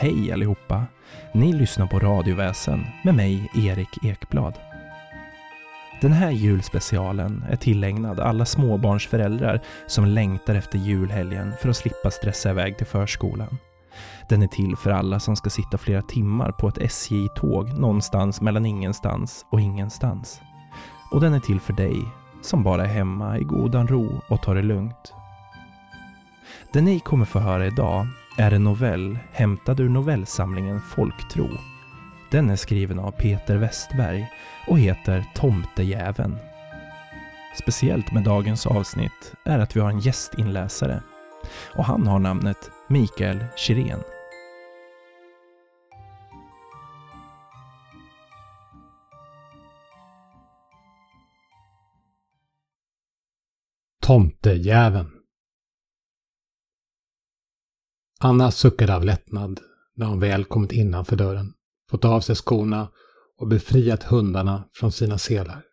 Hej allihopa! Ni lyssnar på Radioväsen med mig, Erik Ekblad. Den här julspecialen är tillägnad alla småbarnsföräldrar som längtar efter julhelgen för att slippa stressa iväg till förskolan. Den är till för alla som ska sitta flera timmar på ett SJ-tåg någonstans mellan ingenstans och ingenstans. Och den är till för dig som bara är hemma i godan ro och tar det lugnt. Det ni kommer få höra idag är en novell hämtad ur novellsamlingen Folktro. Den är skriven av Peter Westberg och heter Tomtejäveln. Speciellt med dagens avsnitt är att vi har en gästinläsare och han har namnet Mikael Kirén. Tomtejäveln Anna suckade av lättnad när hon väl kommit innanför dörren, fått av sig skorna och befriat hundarna från sina selar.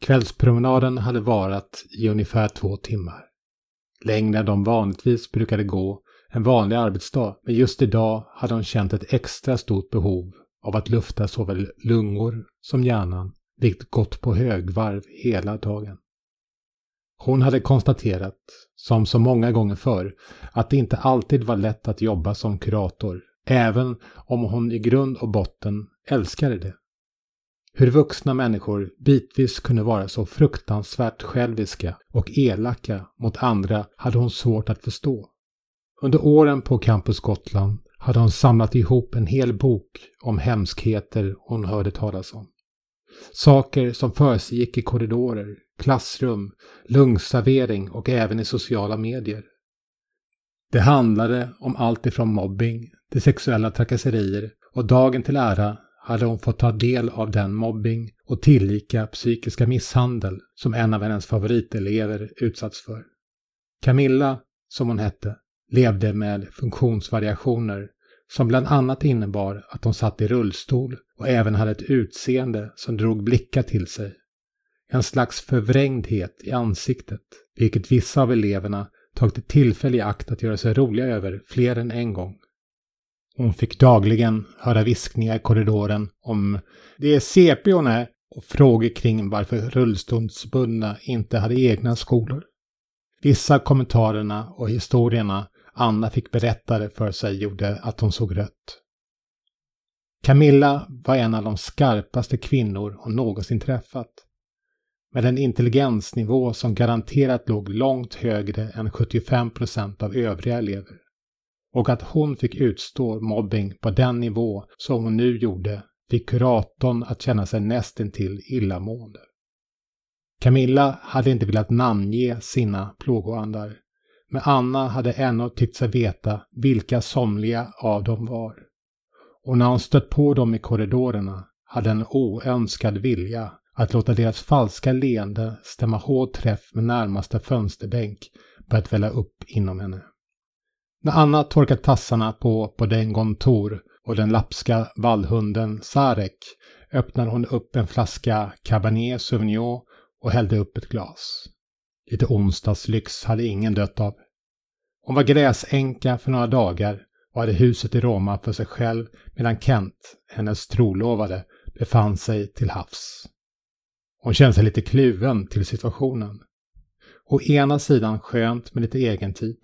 Kvällspromenaden hade varat i ungefär två timmar. Längre än de vanligtvis brukade gå en vanlig arbetsdag, men just idag hade hon känt ett extra stort behov av att lufta såväl lungor som hjärnan, vilket gått på högvarv hela dagen. Hon hade konstaterat, som så många gånger förr, att det inte alltid var lätt att jobba som kurator, även om hon i grund och botten älskade det. Hur vuxna människor bitvis kunde vara så fruktansvärt själviska och elaka mot andra hade hon svårt att förstå. Under åren på Campus Gotland hade hon samlat ihop en hel bok om hemskheter hon hörde talas om. Saker som försiggick i korridorer, klassrum, lungservering och även i sociala medier. Det handlade om allt ifrån mobbing till sexuella trakasserier och dagen till ära hade hon fått ta del av den mobbing och tillika psykiska misshandel som en av hennes favoritelever utsatts för. Camilla, som hon hette, levde med funktionsvariationer som bland annat innebar att hon satt i rullstol och även hade ett utseende som drog blickar till sig. En slags förvrängdhet i ansiktet, vilket vissa av eleverna tagit tillfälle i akt att göra sig roliga över fler än en gång. Hon fick dagligen höra viskningar i korridoren om ”det är CP hon är” och frågor kring varför rullstolsbundna inte hade egna skolor. Vissa kommentarerna och historierna Anna fick berättade för sig gjorde att hon såg rött. Camilla var en av de skarpaste kvinnor hon någonsin träffat. Med en intelligensnivå som garanterat låg långt högre än 75 procent av övriga elever. Och att hon fick utstå mobbing på den nivå som hon nu gjorde fick kuratorn att känna sig nästintill illamående. Camilla hade inte velat namnge sina plågoandar men Anna hade ännu tyckt sig veta vilka somliga av dem var. Och när hon stött på dem i korridorerna hade en oönskad vilja att låta deras falska leende stämma hård träff med närmaste fönsterbänk börjat välla upp inom henne. När Anna torkat tassarna på Bodengon Tor och den lapska vallhunden Sarek öppnade hon upp en flaska Cabernet Sauvignon och hällde upp ett glas. Lite onsdagslyx hade ingen dött av. Hon var gräsänka för några dagar och hade huset i Roma för sig själv medan Kent, hennes trolovade, befann sig till havs. Hon kände sig lite kluven till situationen. Å ena sidan skönt med lite egentid,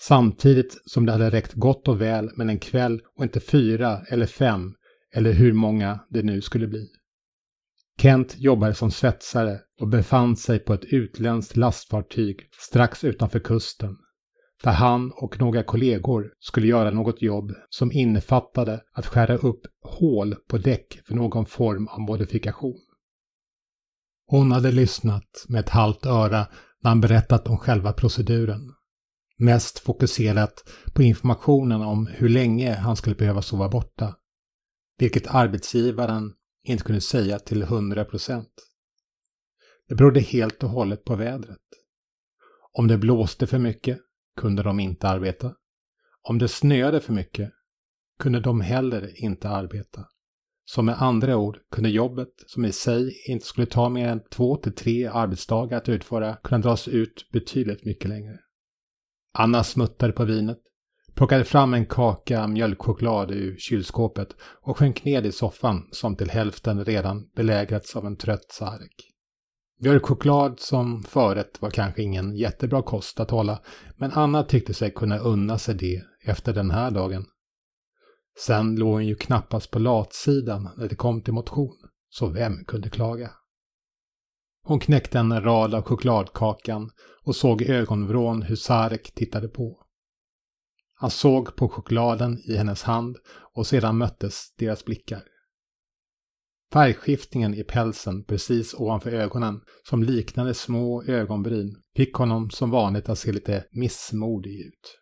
samtidigt som det hade räckt gott och väl med en kväll och inte fyra eller fem eller hur många det nu skulle bli. Kent jobbade som svetsare och befann sig på ett utländskt lastfartyg strax utanför kusten. Där han och några kollegor skulle göra något jobb som innefattade att skära upp hål på däck för någon form av modifikation. Hon hade lyssnat med ett halvt öra när han berättat om själva proceduren. Mest fokuserat på informationen om hur länge han skulle behöva sova borta. Vilket arbetsgivaren inte kunde säga till 100 procent. Det berodde helt och hållet på vädret. Om det blåste för mycket kunde de inte arbeta. Om det snöade för mycket kunde de heller inte arbeta. Så med andra ord kunde jobbet, som i sig inte skulle ta mer än två till tre arbetsdagar att utföra, kunna dras ut betydligt mycket längre. Anna smuttade på vinet, plockade fram en kaka mjölkchoklad ur kylskåpet och sjönk ned i soffan som till hälften redan belägrats av en trött sark. Mjölkchoklad som förrätt var kanske ingen jättebra kost att hålla, men Anna tyckte sig kunna unna sig det efter den här dagen. Sen låg hon ju knappast på latsidan när det kom till motion, så vem kunde klaga? Hon knäckte en rad av chokladkakan och såg i ögonvrån hur Sarek tittade på. Han såg på chokladen i hennes hand och sedan möttes deras blickar. Färgskiftningen i pälsen precis ovanför ögonen, som liknade små ögonbryn, fick honom som vanligt att se lite missmodig ut.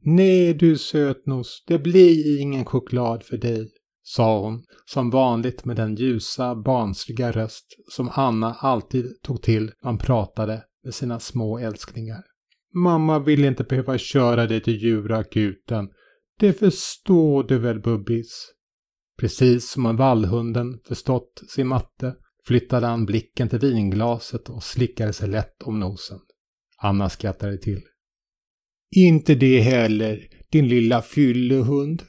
Nej du sötnos, det blir ingen choklad för dig, sa hon, som vanligt med den ljusa, barnsliga röst som Anna alltid tog till när hon pratade med sina små älsklingar. Mamma vill inte behöva köra dig till djurakuten. Det förstår du väl, Bubbis? Precis som om vallhunden förstått sin matte flyttade han blicken till vinglaset och slickade sig lätt om nosen. Anna skrattade till. Inte det heller, din lilla fyllehund.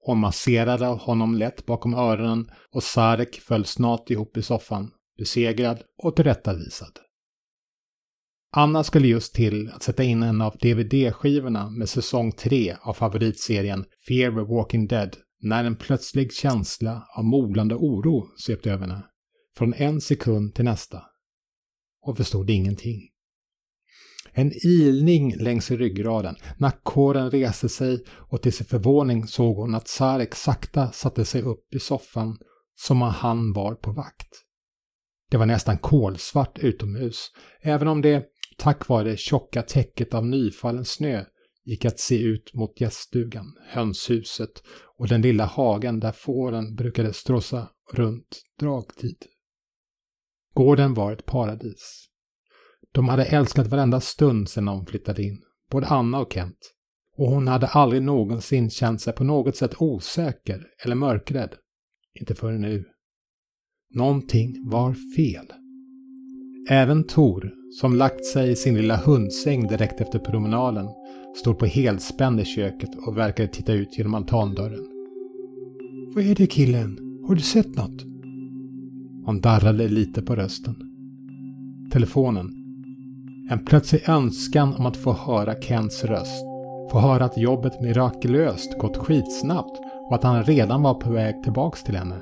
Hon masserade honom lätt bakom öronen och Sarek föll snart ihop i soffan, besegrad och tillrättavisad. Anna skulle just till att sätta in en av DVD-skivorna med säsong 3 av favoritserien Fear of Walking Dead när en plötslig känsla av molande oro svepte över henne. Från en sekund till nästa. Hon förstod ingenting. En ilning längs i ryggraden. Nackhåren reste sig och till sin förvåning såg hon att Sarek sakta satte sig upp i soffan som om han var på vakt. Det var nästan kolsvart utomhus, även om det, tack vare det tjocka täcket av nyfallen snö, gick att se ut mot gäststugan, hönshuset och den lilla hagen där fåren brukade strossa runt dragtid. Gården var ett paradis. De hade älskat varenda stund sedan de flyttade in, både Anna och Kent. Och hon hade aldrig någonsin känt sig på något sätt osäker eller mörkrädd. Inte förrän nu. Någonting var fel. Även Tor, som lagt sig i sin lilla hundsäng direkt efter promenaden, stod på helspänn i köket och verkade titta ut genom altandörren. Vad är det killen? Har du sett något? Han darrade lite på rösten. Telefonen. En plötslig önskan om att få höra Kents röst. Få höra att jobbet mirakulöst gått skitsnabbt och att han redan var på väg tillbaks till henne.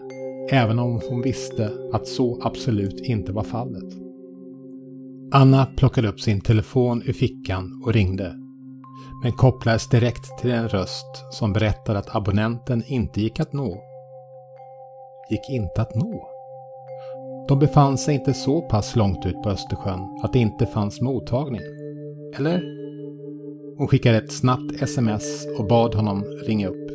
Även om hon visste att så absolut inte var fallet. Anna plockade upp sin telefon ur fickan och ringde men kopplades direkt till en röst som berättade att abonnenten inte gick att nå. Gick inte att nå? De befann sig inte så pass långt ut på Östersjön att det inte fanns mottagning. Eller? Hon skickade ett snabbt sms och bad honom ringa upp.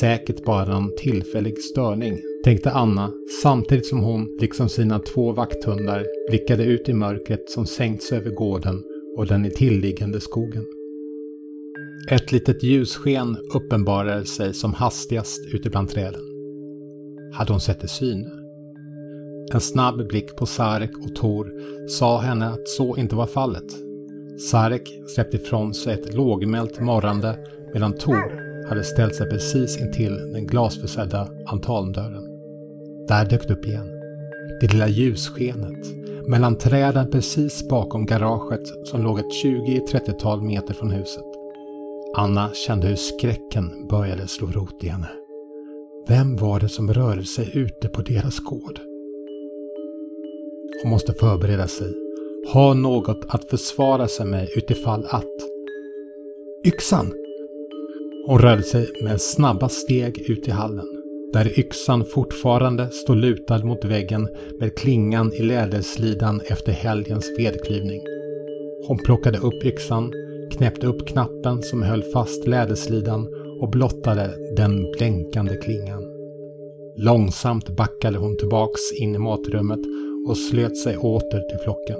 Säkert bara någon tillfällig störning, tänkte Anna samtidigt som hon, liksom sina två vakthundar, blickade ut i mörkret som sänkts över gården och den i skogen. Ett litet ljussken uppenbarade sig som hastigast ute bland träden. Hade hon sett det syne? En snabb blick på Sarek och Tor sa henne att så inte var fallet. Sarek släppte ifrån sig ett lågmält morrande medan Tor hade ställt sig precis intill den glasförsedda altandörren. Där dök det upp igen. Det lilla ljusskenet mellan träden precis bakom garaget som låg ett 20-30-tal meter från huset. Anna kände hur skräcken började slå rot i henne. Vem var det som rörde sig ute på deras gård? Hon måste förbereda sig. Ha något att försvara sig med utifall att. Yxan! Hon rörde sig med snabba steg ut i hallen. Där yxan fortfarande står lutad mot väggen med klingan i läderslidan efter helgens vedklyvning. Hon plockade upp yxan knäppte upp knappen som höll fast läderslidan och blottade den blänkande klingan. Långsamt backade hon tillbaks in i matrummet och slöt sig åter till flocken.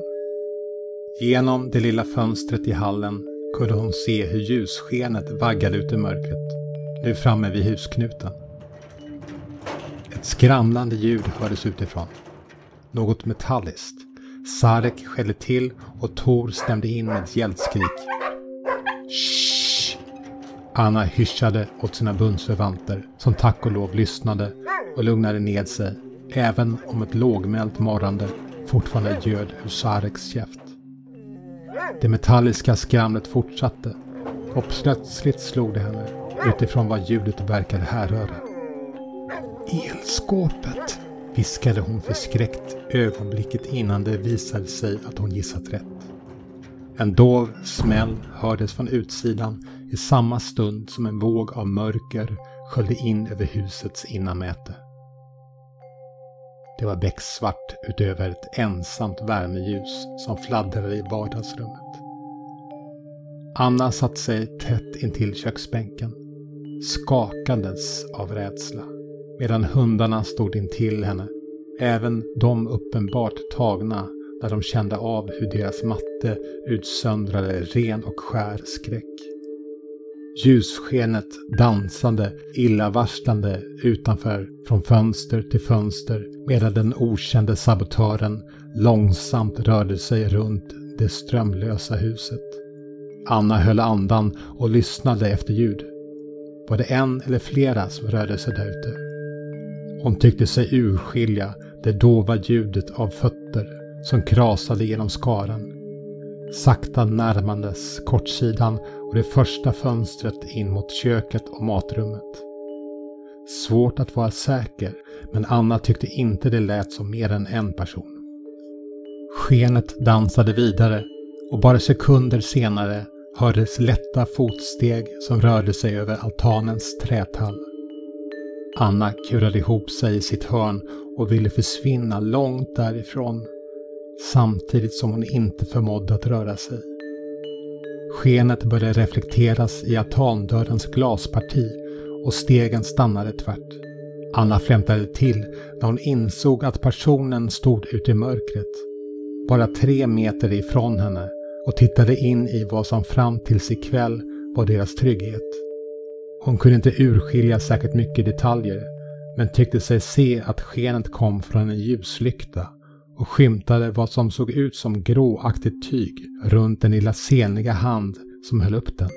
Genom det lilla fönstret i hallen kunde hon se hur ljusskenet vaggade ut i mörkret, nu framme vid husknuten. Ett skramlande ljud hördes utifrån. Något metalliskt. Sarek skällde till och Tor stämde in med ett hjältskrik. Shh! Anna hyschade åt sina bundsförvanter som tack och lov lyssnade och lugnade ned sig även om ett lågmält morrande fortfarande ljöd ur Sareks käft. Det metalliska skramlet fortsatte och plötsligt slog det henne utifrån vad ljudet verkade härröra. Elskåpet! viskade hon förskräckt ögonblicket innan det visade sig att hon gissat rätt. En dov smäll hördes från utsidan i samma stund som en våg av mörker sköljde in över husets innanmäte. Det var becksvart utöver ett ensamt värmeljus som fladdrade i vardagsrummet. Anna satte sig tätt intill köksbänken, skakandes av rädsla, medan hundarna stod intill henne, även de uppenbart tagna när de kände av hur deras matte utsöndrade ren och skär skräck. Ljusskenet dansade illavarslande utanför från fönster till fönster medan den okände sabotören långsamt rörde sig runt det strömlösa huset. Anna höll andan och lyssnade efter ljud. Var det en eller flera som rörde sig där ute? Hon tyckte sig urskilja det dova ljudet av fötter som krasade genom skaran. Sakta närmandes kortsidan och det första fönstret in mot köket och matrummet. Svårt att vara säker, men Anna tyckte inte det lät som mer än en person. Skenet dansade vidare och bara sekunder senare hördes lätta fotsteg som rörde sig över altanens trätall. Anna kurade ihop sig i sitt hörn och ville försvinna långt därifrån samtidigt som hon inte förmådde att röra sig. Skenet började reflekteras i altandörrens glasparti och stegen stannade tvärt. Anna flämtade till när hon insåg att personen stod ute i mörkret, bara tre meter ifrån henne och tittade in i vad som fram tills ikväll var deras trygghet. Hon kunde inte urskilja särskilt mycket detaljer, men tyckte sig se att skenet kom från en ljuslykta och skymtade vad som såg ut som gråaktigt tyg runt den lilla seniga hand som höll upp den.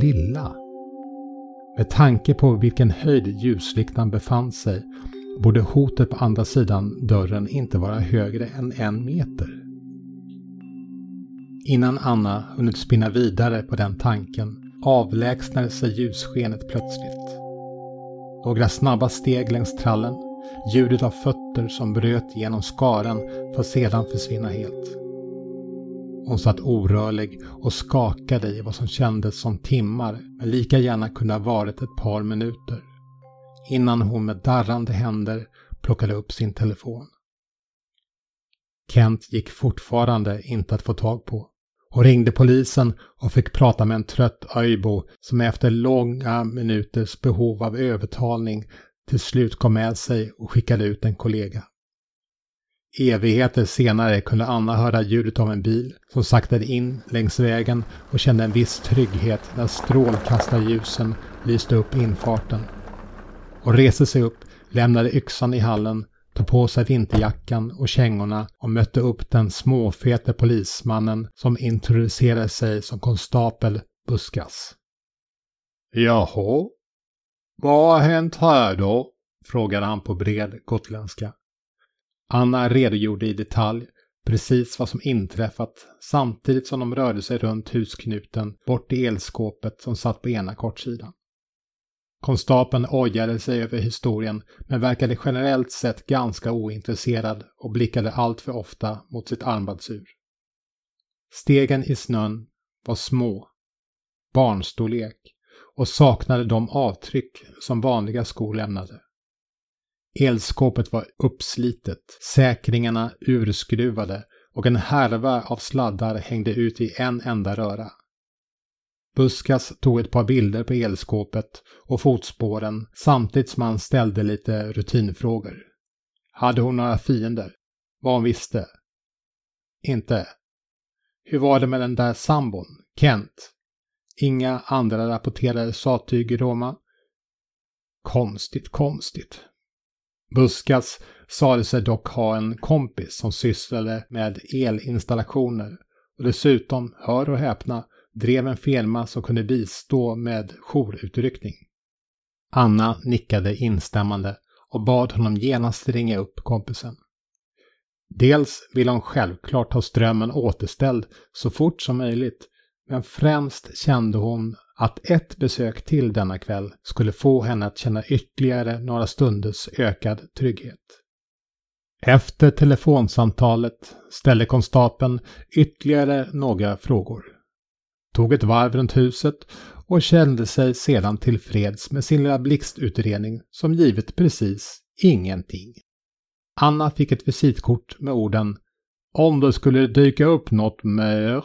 Lilla? Med tanke på vilken höjd ljusliktan befann sig borde hotet på andra sidan dörren inte vara högre än en meter. Innan Anna hunnit spinna vidare på den tanken avlägsnade sig ljusskenet plötsligt. Några snabba steg längs trallen Ljudet av fötter som bröt genom skaran för att sedan försvinna helt. Hon satt orörlig och skakade i vad som kändes som timmar men lika gärna kunde ha varit ett par minuter. Innan hon med darrande händer plockade upp sin telefon. Kent gick fortfarande inte att få tag på. Hon ringde polisen och fick prata med en trött öjbo som efter långa minuters behov av övertalning till slut kom med sig och skickade ut en kollega. Evigheter senare kunde Anna höra ljudet av en bil som saktade in längs vägen och kände en viss trygghet när strålkastarljusen lyste upp infarten. Och reste sig upp, lämnade yxan i hallen, tog på sig vinterjackan och kängorna och mötte upp den småfete polismannen som introducerade sig som konstapel Buskas. Jaha, vad har hänt här då? frågade han på bred gotländska. Anna redogjorde i detalj precis vad som inträffat samtidigt som de rörde sig runt husknuten bort till elskåpet som satt på ena kortsidan. Konstapeln ojade sig över historien men verkade generellt sett ganska ointresserad och blickade allt för ofta mot sitt armbandsur. Stegen i snön var små, barnstorlek och saknade de avtryck som vanliga skor lämnade. Elskåpet var uppslitet, säkringarna urskruvade och en härva av sladdar hängde ut i en enda röra. Buskas tog ett par bilder på elskåpet och fotspåren samtidigt som han ställde lite rutinfrågor. Hade hon några fiender? Vad hon visste? Inte. Hur var det med den där sambon, Kent. Inga andra rapporterade sattyg i Roma. Konstigt, konstigt. Buskas sade sig dock ha en kompis som sysslade med elinstallationer och dessutom, hör och häpna, drev en firma som kunde bistå med jourutryckning. Anna nickade instämmande och bad honom genast ringa upp kompisen. Dels ville hon självklart ha strömmen återställd så fort som möjligt, men främst kände hon att ett besök till denna kväll skulle få henne att känna ytterligare några stunders ökad trygghet. Efter telefonsamtalet ställde konstapeln ytterligare några frågor. Tog ett varv runt huset och kände sig sedan tillfreds med sin lilla blixtutredning som givit precis ingenting. Anna fick ett visitkort med orden Om det skulle dyka upp något mer.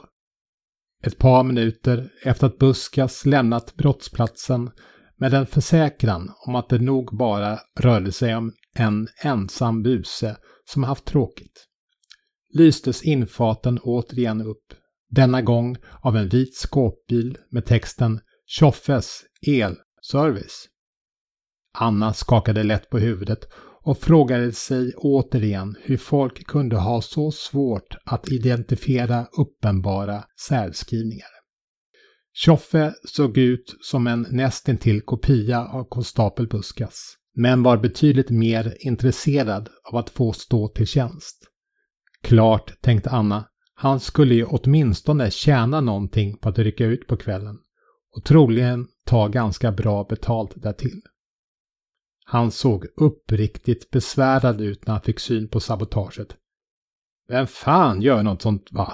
Ett par minuter efter att Buskas lämnat brottsplatsen med en försäkran om att det nog bara rörde sig om en ensam buse som haft tråkigt. Lystes infarten återigen upp, denna gång av en vit skåpbil med texten Tjoffes elservice. Anna skakade lätt på huvudet och frågade sig återigen hur folk kunde ha så svårt att identifiera uppenbara särskrivningar. Tjoffe såg ut som en nästintill kopia av konstapel Buskas, men var betydligt mer intresserad av att få stå till tjänst. Klart, tänkte Anna, han skulle ju åtminstone tjäna någonting på att rycka ut på kvällen och troligen ta ganska bra betalt därtill. Han såg uppriktigt besvärad ut när han fick syn på sabotaget. Vem fan gör något sånt va?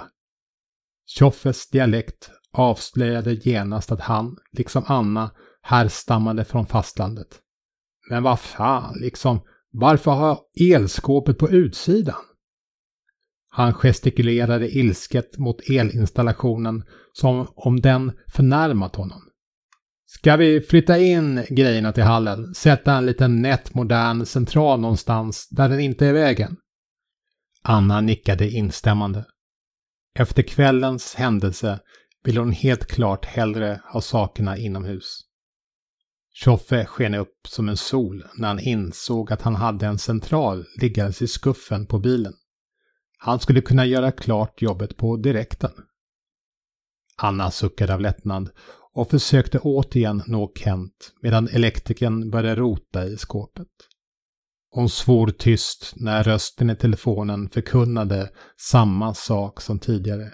Tjoffes dialekt avslöjade genast att han, liksom Anna, härstammade från fastlandet. Men vad fan, liksom, varför ha elskåpet på utsidan? Han gestikulerade ilsket mot elinstallationen som om den förnärmat honom. Ska vi flytta in grejerna till hallen? Sätta en liten nätt modern central någonstans där den inte är vägen? Anna nickade instämmande. Efter kvällens händelse ville hon helt klart hellre ha sakerna inomhus. Tjoffe sken upp som en sol när han insåg att han hade en central liggandes i skuffen på bilen. Han skulle kunna göra klart jobbet på direkten. Anna suckade av lättnad och försökte återigen nå Kent medan elektrikern började rota i skåpet. Hon svor tyst när rösten i telefonen förkunnade samma sak som tidigare.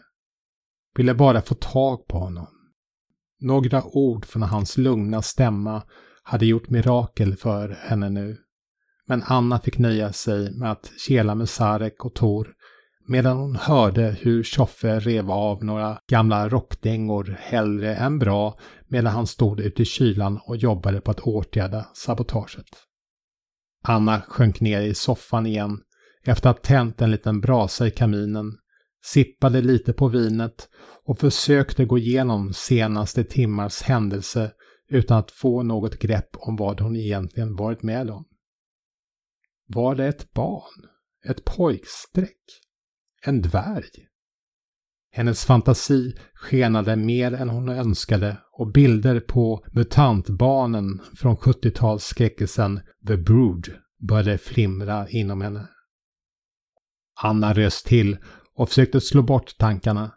Ville bara få tag på honom. Några ord från hans lugna stämma hade gjort mirakel för henne nu. Men Anna fick nöja sig med att kela med Sarek och Tor medan hon hörde hur Tjoffe rev av några gamla rockdängor hellre än bra medan han stod ute i kylan och jobbade på att åtgärda sabotaget. Anna sjönk ner i soffan igen efter att ha tänt en liten brasa i kaminen, sippade lite på vinet och försökte gå igenom senaste timmars händelse utan att få något grepp om vad hon egentligen varit med om. Var det ett barn? Ett pojkstreck? En dvärg? Hennes fantasi skenade mer än hon önskade och bilder på mutantbarnen från 70-talsskräckisen The Brood började flimra inom henne. Anna röst till och försökte slå bort tankarna.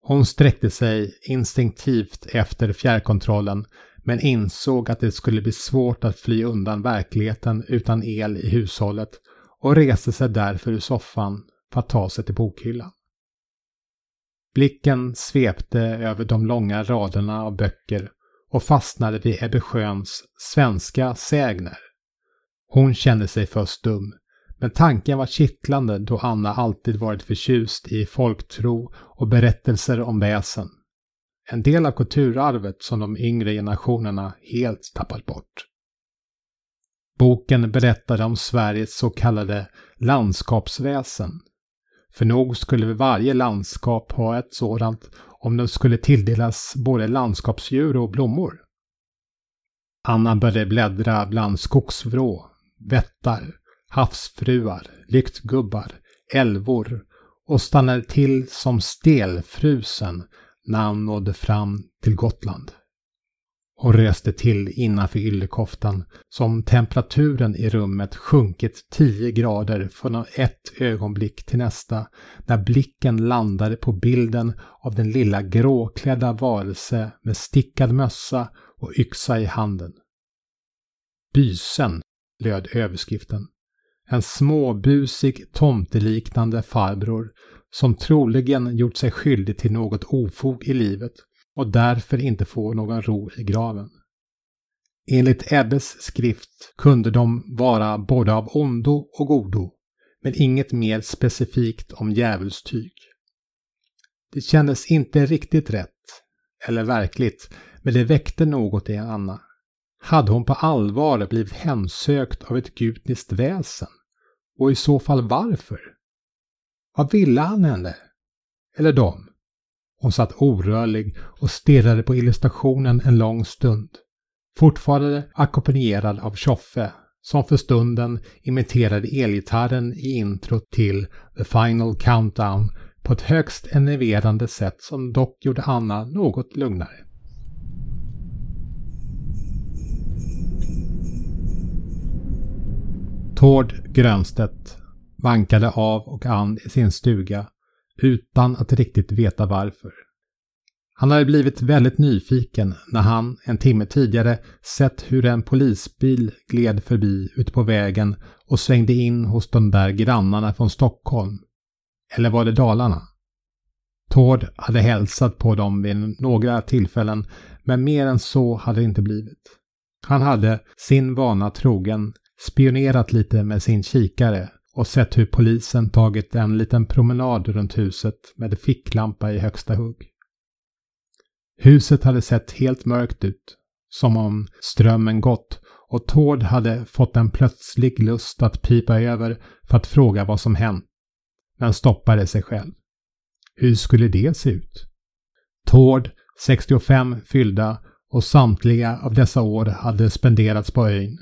Hon sträckte sig instinktivt efter fjärrkontrollen men insåg att det skulle bli svårt att fly undan verkligheten utan el i hushållet och reste sig därför ur soffan för att ta sig till bokhyllan. Blicken svepte över de långa raderna av böcker och fastnade vid Ebbe Sjöns svenska sägner. Hon kände sig först dum, men tanken var kittlande då Anna alltid varit förtjust i folktro och berättelser om väsen. En del av kulturarvet som de yngre generationerna helt tappat bort. Boken berättade om Sveriges så kallade landskapsväsen. För nog skulle varje landskap ha ett sådant om det skulle tilldelas både landskapsdjur och blommor. Anna började bläddra bland skogsvrå, vättar, havsfruar, lyktgubbar, älvor och stannade till som stelfrusen när han nådde fram till Gotland och röste till innanför yllekoftan som temperaturen i rummet sjunkit 10 grader från ett ögonblick till nästa när blicken landade på bilden av den lilla gråklädda varelse med stickad mössa och yxa i handen. Bysen, löd överskriften. En småbusig tomteliknande farbror som troligen gjort sig skyldig till något ofog i livet och därför inte får någon ro i graven. Enligt Ebbes skrift kunde de vara både av ondo och godo, men inget mer specifikt om djävulstyg. Det kändes inte riktigt rätt, eller verkligt, men det väckte något i Anna. Hade hon på allvar blivit hemsökt av ett gudniskt väsen? Och i så fall varför? Vad ville han henne? Eller dem? Hon satt orörlig och stirrade på illustrationen en lång stund. Fortfarande ackompanjerad av Tjoffe, som för stunden imiterade elgitarren i introt till The Final Countdown på ett högst enerverande sätt som dock gjorde Anna något lugnare. Tord Grönstedt vankade av och an i sin stuga utan att riktigt veta varför. Han hade blivit väldigt nyfiken när han en timme tidigare sett hur en polisbil gled förbi ute på vägen och svängde in hos de där grannarna från Stockholm. Eller var det Dalarna? Tord hade hälsat på dem vid några tillfällen, men mer än så hade det inte blivit. Han hade, sin vana trogen, spionerat lite med sin kikare och sett hur polisen tagit en liten promenad runt huset med ficklampa i högsta hugg. Huset hade sett helt mörkt ut, som om strömmen gått och Tord hade fått en plötslig lust att pipa över för att fråga vad som hänt, men stoppade sig själv. Hur skulle det se ut? Tord, 65 fyllda och samtliga av dessa år hade spenderats på ön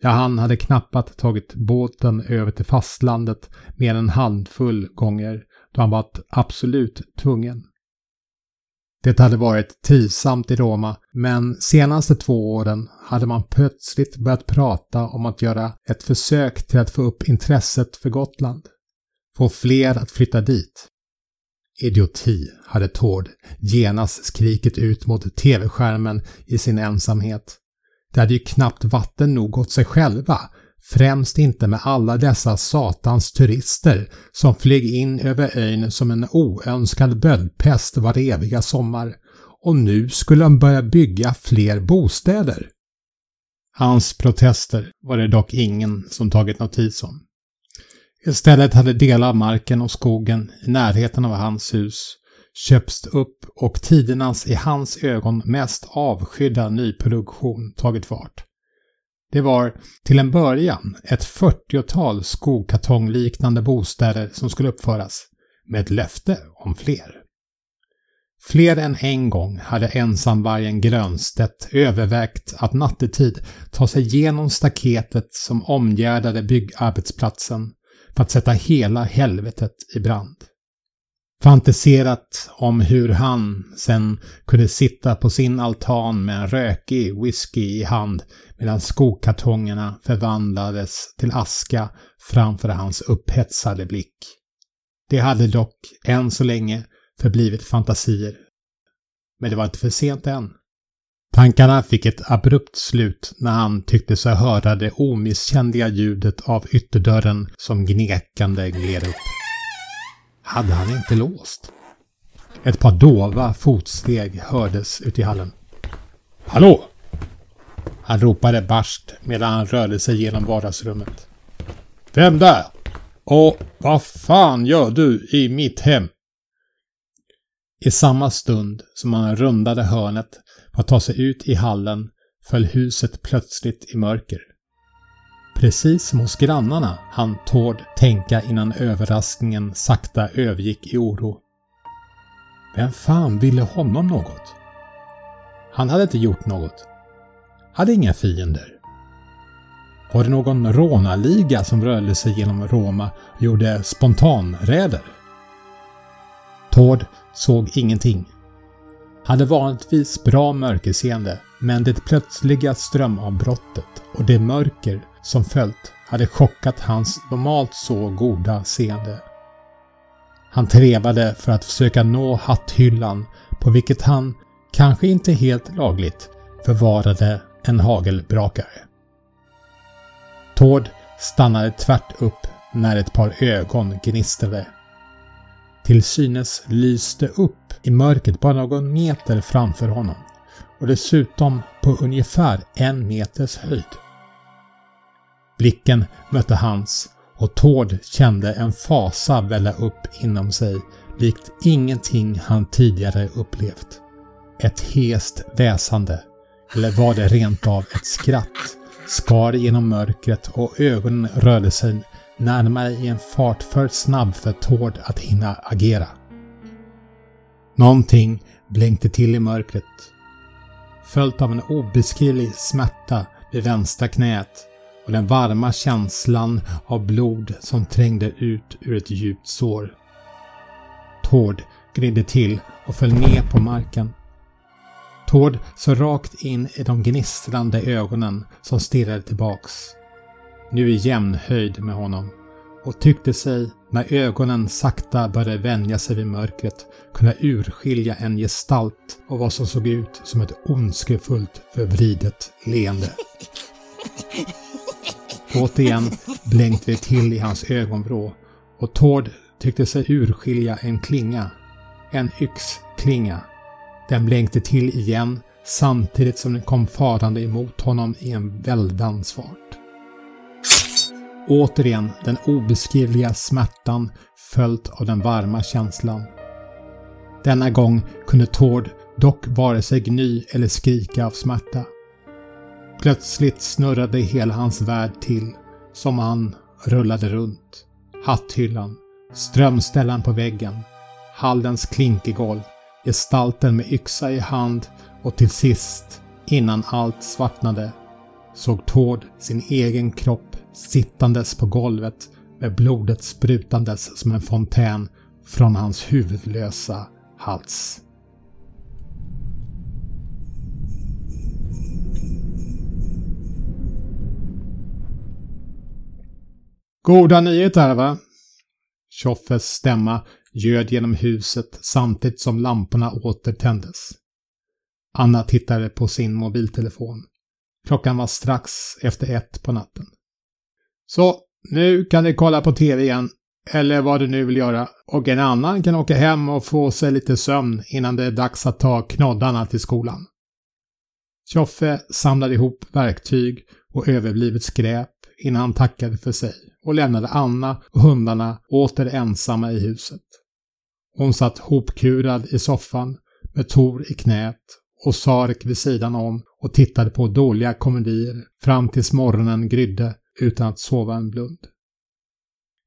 Ja, han hade knappt tagit båten över till fastlandet mer än en handfull gånger då han varit absolut tvungen. Det hade varit trivsamt i Roma, men senaste två åren hade man plötsligt börjat prata om att göra ett försök till att få upp intresset för Gotland. Få fler att flytta dit. Idioti, hade Tord genast skrikit ut mot tv-skärmen i sin ensamhet. Det hade ju knappt vatten nog åt sig själva, främst inte med alla dessa satans turister som flög in över ön som en oönskad böldpest var eviga sommar. Och nu skulle de börja bygga fler bostäder. Hans protester var det dock ingen som tagit notis om. Istället hade delar av marken och skogen i närheten av hans hus köpts upp och tidernas i hans ögon mest avskydda nyproduktion tagit fart. Det var till en början ett 40-tal skokartongliknande bostäder som skulle uppföras, med ett löfte om fler. Fler än en gång hade ensamvargen Grönstedt övervägt att nattetid ta sig genom staketet som omgärdade byggarbetsplatsen för att sätta hela helvetet i brand fantiserat om hur han sen kunde sitta på sin altan med en rökig whisky i hand medan skokartongerna förvandlades till aska framför hans upphetsade blick. Det hade dock än så länge förblivit fantasier. Men det var inte för sent än. Tankarna fick ett abrupt slut när han tyckte sig höra det omisskännliga ljudet av ytterdörren som gnekande gled upp hade han inte låst. Ett par dova fotsteg hördes ute i hallen. Hallå! Han ropade barskt medan han rörde sig genom vardagsrummet. Vem där? Och vad fan gör du i mitt hem? I samma stund som han rundade hörnet för att ta sig ut i hallen föll huset plötsligt i mörker. Precis som hos grannarna han Tord tänka innan överraskningen sakta övergick i oro. Vem fan ville honom något? Han hade inte gjort något. Hade inga fiender. Var det någon rånarliga som rörde sig genom Roma och gjorde spontanräder? Tord såg ingenting. hade vanligtvis bra mörkerseende men det plötsliga strömavbrottet och det mörker som följt hade chockat hans normalt så goda seende. Han trevade för att försöka nå hatthyllan på vilket han, kanske inte helt lagligt, förvarade en hagelbrakare. Tord stannade tvärt upp när ett par ögon gnistrade. Till synes lyste upp i mörkret bara någon meter framför honom och dessutom på ungefär en meters höjd. Blicken mötte hans och Tord kände en fasa välla upp inom sig likt ingenting han tidigare upplevt. Ett hest väsande, eller var det rent av ett skratt, skar genom mörkret och ögonen rörde sig närmare i en fart för snabb för Tord att hinna agera. Någonting blänkte till i mörkret. Följt av en obeskrivlig smärta vid vänstra knät och den varma känslan av blod som trängde ut ur ett djupt sår. Tord gridde till och föll ner på marken. Tord så rakt in i de gnistrande ögonen som stirrade tillbaks. Nu i jämn höjd med honom och tyckte sig, när ögonen sakta började vänja sig vid mörkret, kunna urskilja en gestalt och vad som såg ut som ett ondskefullt förvridet leende. Återigen blänkte det till i hans ögonvrå och Tord tyckte sig urskilja en klinga. En yxklinga. Den blänkte till igen samtidigt som den kom farande emot honom i en väldans fart. Återigen den obeskrivliga smärtan följt av den varma känslan. Denna gång kunde Tord dock vare sig gny eller skrika av smärta. Plötsligt snurrade hela hans värld till, som han rullade runt. Hatthyllan, strömställaren på väggen, hallens klinkegolv, gestalten med yxa i hand och till sist, innan allt svartnade, såg Tord sin egen kropp sittandes på golvet med blodet sprutandes som en fontän från hans huvudlösa hals. Goda nyheter va? Tjoffes stämma ljöd genom huset samtidigt som lamporna åter tändes. Anna tittade på sin mobiltelefon. Klockan var strax efter ett på natten. Så, nu kan ni kolla på TV igen, eller vad du nu vill göra, och en annan kan åka hem och få sig lite sömn innan det är dags att ta knoddarna till skolan. Tjoffe samlade ihop verktyg och överblivet skräp innan han tackade för sig och lämnade Anna och hundarna åter ensamma i huset. Hon satt hopkurad i soffan med Tor i knät och Sarek vid sidan om och tittade på dåliga komedier fram tills morgonen grydde utan att sova en blund.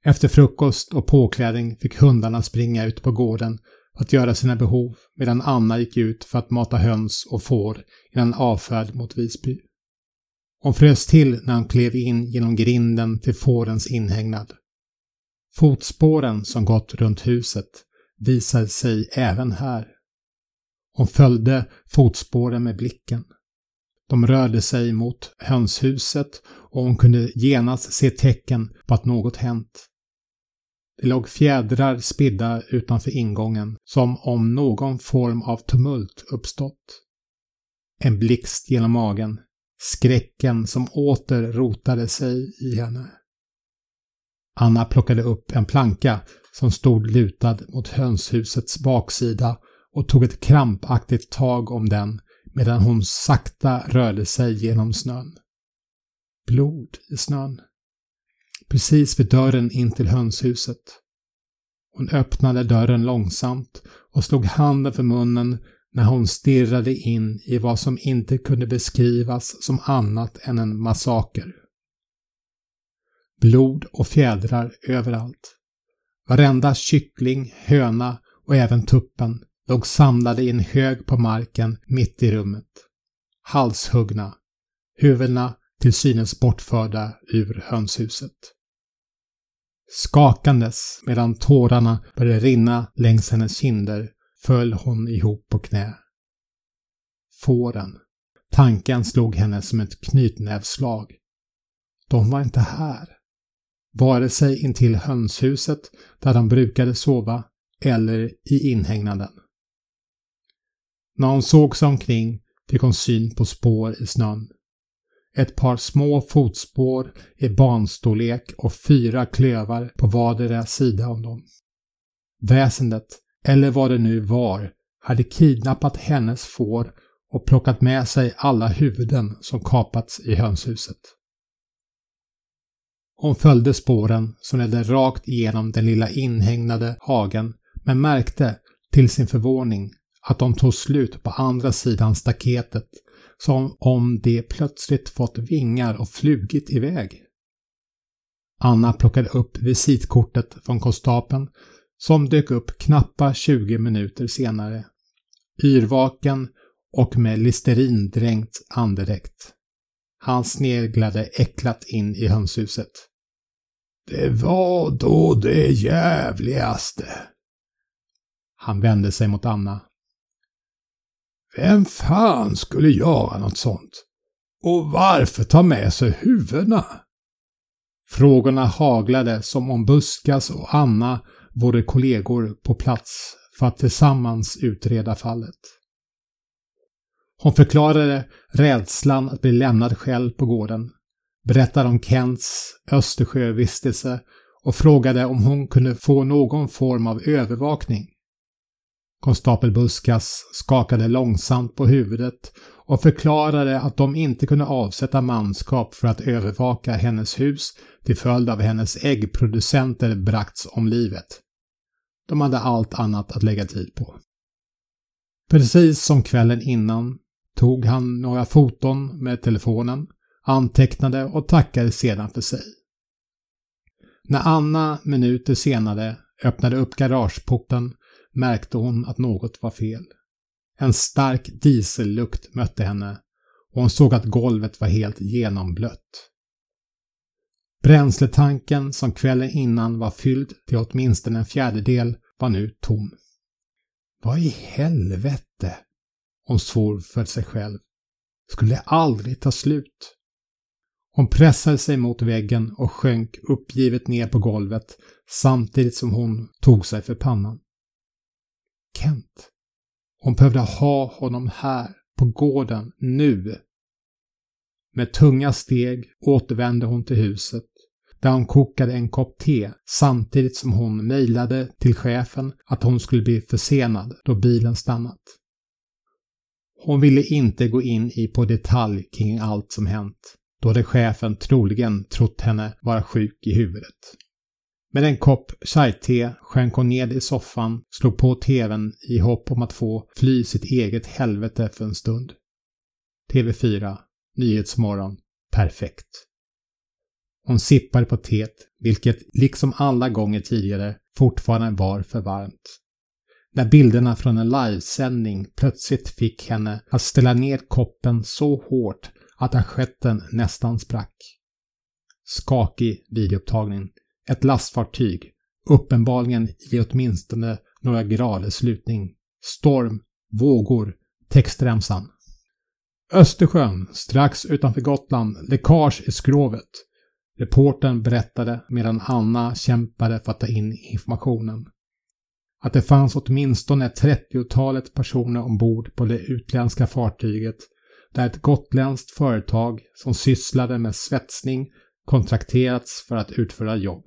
Efter frukost och påklädning fick hundarna springa ut på gården för att göra sina behov medan Anna gick ut för att mata höns och får innan avfärd mot Visby. Hon frös till när hon klev in genom grinden till fårens inhägnad. Fotspåren som gått runt huset visade sig även här. Hon följde fotspåren med blicken. De rörde sig mot hönshuset och hon kunde genast se tecken på att något hänt. Det låg fjädrar spridda utanför ingången, som om någon form av tumult uppstått. En blixt genom magen, skräcken som åter rotade sig i henne. Anna plockade upp en planka som stod lutad mot hönshusets baksida och tog ett krampaktigt tag om den medan hon sakta rörde sig genom snön. Blod i snön. Precis vid dörren in till hönshuset. Hon öppnade dörren långsamt och slog handen för munnen när hon stirrade in i vad som inte kunde beskrivas som annat än en massaker. Blod och fjädrar överallt. Varenda kyckling, höna och även tuppen låg samlade i en hög på marken mitt i rummet. Halshuggna, huvudena till synes bortförda ur hönshuset. Skakandes medan tårarna började rinna längs hennes kinder föll hon ihop på knä. fåren. Tanken slog henne som ett knytnävsslag. De var inte här. Vare sig intill hönshuset där de brukade sova eller i inhägnaden. När hon såg sig omkring fick hon syn på spår i snön. Ett par små fotspår i banstorlek och fyra klövar på vardera sida om dem. Väsendet, eller vad det nu var, hade kidnappat hennes får och plockat med sig alla huvuden som kapats i hönshuset. Hon följde spåren som ledde rakt igenom den lilla inhägnade hagen men märkte till sin förvåning att de tog slut på andra sidan staketet som om de plötsligt fått vingar och flugit iväg. Anna plockade upp visitkortet från konstapeln som dök upp knappa 20 minuter senare. Yrvaken och med listerindränkt andedräkt. Han sneglade äcklat in i hönshuset. Det var då det jävligaste. Han vände sig mot Anna. Vem fan skulle göra något sånt? Och varför ta med sig huvudena? Frågorna haglade som om Buskas och Anna våra kollegor på plats för att tillsammans utreda fallet. Hon förklarade rädslan att bli lämnad själv på gården, berättade om Kents Östersjövistelse och frågade om hon kunde få någon form av övervakning. Konstapel Buskas skakade långsamt på huvudet och förklarade att de inte kunde avsätta manskap för att övervaka hennes hus till följd av hennes äggproducenter bragts om livet. De hade allt annat att lägga tid på. Precis som kvällen innan tog han några foton med telefonen, antecknade och tackade sedan för sig. När Anna minuter senare öppnade upp garageporten märkte hon att något var fel. En stark diesellukt mötte henne och hon såg att golvet var helt genomblött. Bränsletanken som kvällen innan var fylld till åtminstone en fjärdedel var nu tom. Vad i helvete? Hon svor för sig själv. Skulle aldrig ta slut. Hon pressade sig mot väggen och sjönk uppgivet ner på golvet samtidigt som hon tog sig för pannan. Kent. Hon behövde ha honom här, på gården, nu. Med tunga steg återvände hon till huset, där hon kokade en kopp te samtidigt som hon mejlade till chefen att hon skulle bli försenad då bilen stannat. Hon ville inte gå in i på detalj kring allt som hänt, då hade chefen troligen trott henne vara sjuk i huvudet. Med en kopp chai-te sjönk hon ned i soffan, slog på tvn i hopp om att få fly sitt eget helvete för en stund. TV4, Nyhetsmorgon, perfekt. Hon sippade på teet, vilket liksom alla gånger tidigare fortfarande var för varmt. När bilderna från en livesändning plötsligt fick henne att ställa ner koppen så hårt att assietten nästan sprack. Skakig videoupptagning ett lastfartyg, uppenbarligen i åtminstone några graders lutning. Storm, vågor, textremsan. Östersjön, strax utanför Gotland, läckage i skrovet. Reporten berättade medan Anna kämpade för att ta in informationen. Att det fanns åtminstone 30-talet personer ombord på det utländska fartyget där ett gotländskt företag som sysslade med svetsning kontrakterats för att utföra jobb.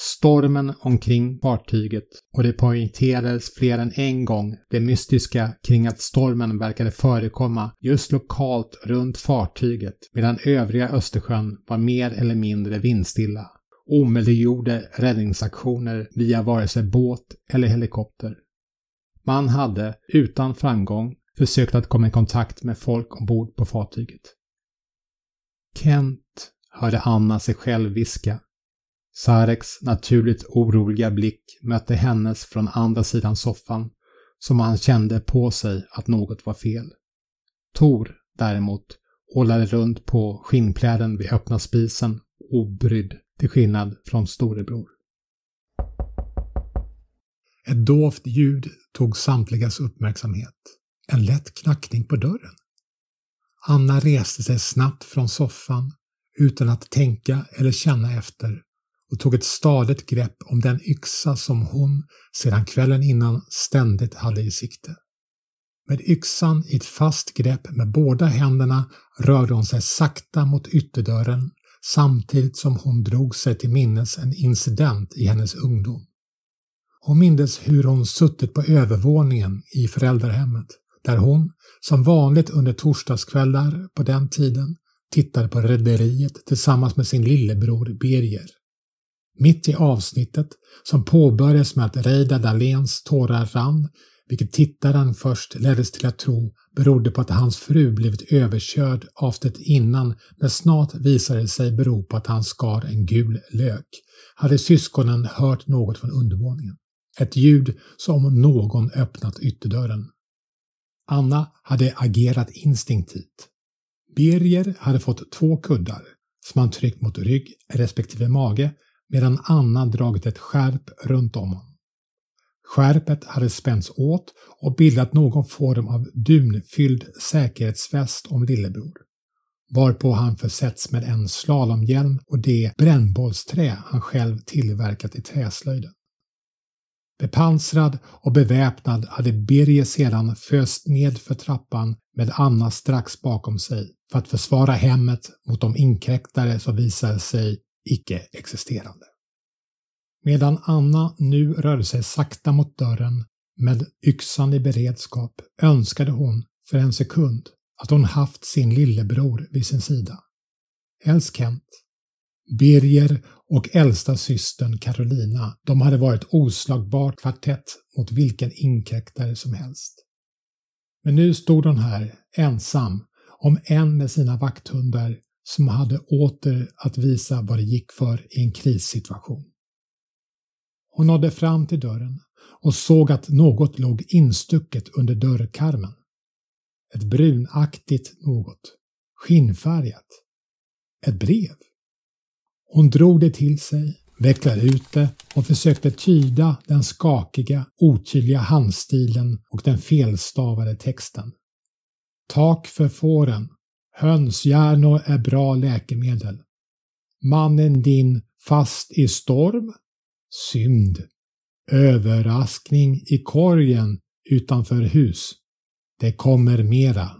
Stormen omkring fartyget och det poängterades fler än en gång det mystiska kring att stormen verkade förekomma just lokalt runt fartyget medan övriga Östersjön var mer eller mindre vindstilla omöjliggjorde räddningsaktioner via vare sig båt eller helikopter. Man hade, utan framgång, försökt att komma i kontakt med folk ombord på fartyget. Kent hörde Anna sig själv viska. Sareks naturligt oroliga blick mötte hennes från andra sidan soffan, som han kände på sig att något var fel. Tor, däremot, ålade runt på skinnpläden vid öppna spisen, obrydd, till skillnad från storebror. Ett dovt ljud tog samtligas uppmärksamhet. en lätt knackning på dörren. Anna reste sig snabbt från soffan utan att tänka eller känna efter och tog ett stadigt grepp om den yxa som hon sedan kvällen innan ständigt hade i sikte. Med yxan i ett fast grepp med båda händerna rörde hon sig sakta mot ytterdörren samtidigt som hon drog sig till minnes en incident i hennes ungdom. Hon mindes hur hon suttit på övervåningen i föräldrahemmet där hon, som vanligt under torsdagskvällar på den tiden, tittade på Rederiet tillsammans med sin lillebror Birger. Mitt i avsnittet, som påbörjades med att Reidar Dahléns tårar rann, vilket tittaren först leddes till att tro berodde på att hans fru blivit överkörd avsnittet innan men snart visade det sig bero på att han skar en gul lök, hade syskonen hört något från undervåningen. Ett ljud som om någon öppnat ytterdörren. Anna hade agerat instinktivt. Birger hade fått två kuddar som han tryckt mot rygg respektive mage medan Anna dragit ett skärp runt om honom. Skärpet hade spänts åt och bildat någon form av dunfylld säkerhetsväst om lillebror, varpå han försetts med en slalomhjälm och det brännbollsträ han själv tillverkat i träslöjden. Bepansrad och beväpnad hade Birger sedan föst ned för trappan med Anna strax bakom sig för att försvara hemmet mot de inkräktare som visade sig icke-existerande. Medan Anna nu rörde sig sakta mot dörren med yxan i beredskap önskade hon för en sekund att hon haft sin lillebror vid sin sida. Helst Kent. Birger och äldsta systern Carolina, de hade varit oslagbart kvartett mot vilken inkräktare som helst. Men nu stod hon här, ensam, om en med sina vakthundar som hade åter att visa vad det gick för i en krissituation. Hon nådde fram till dörren och såg att något låg instucket under dörrkarmen. Ett brunaktigt något, skinnfärgat. Ett brev. Hon drog det till sig, vecklade ut det och försökte tyda den skakiga, otydliga handstilen och den felstavade texten. Tak för fåren. Hönshjärnor är bra läkemedel. Mannen din fast i storm synd, överraskning i korgen utanför hus. Det kommer mera.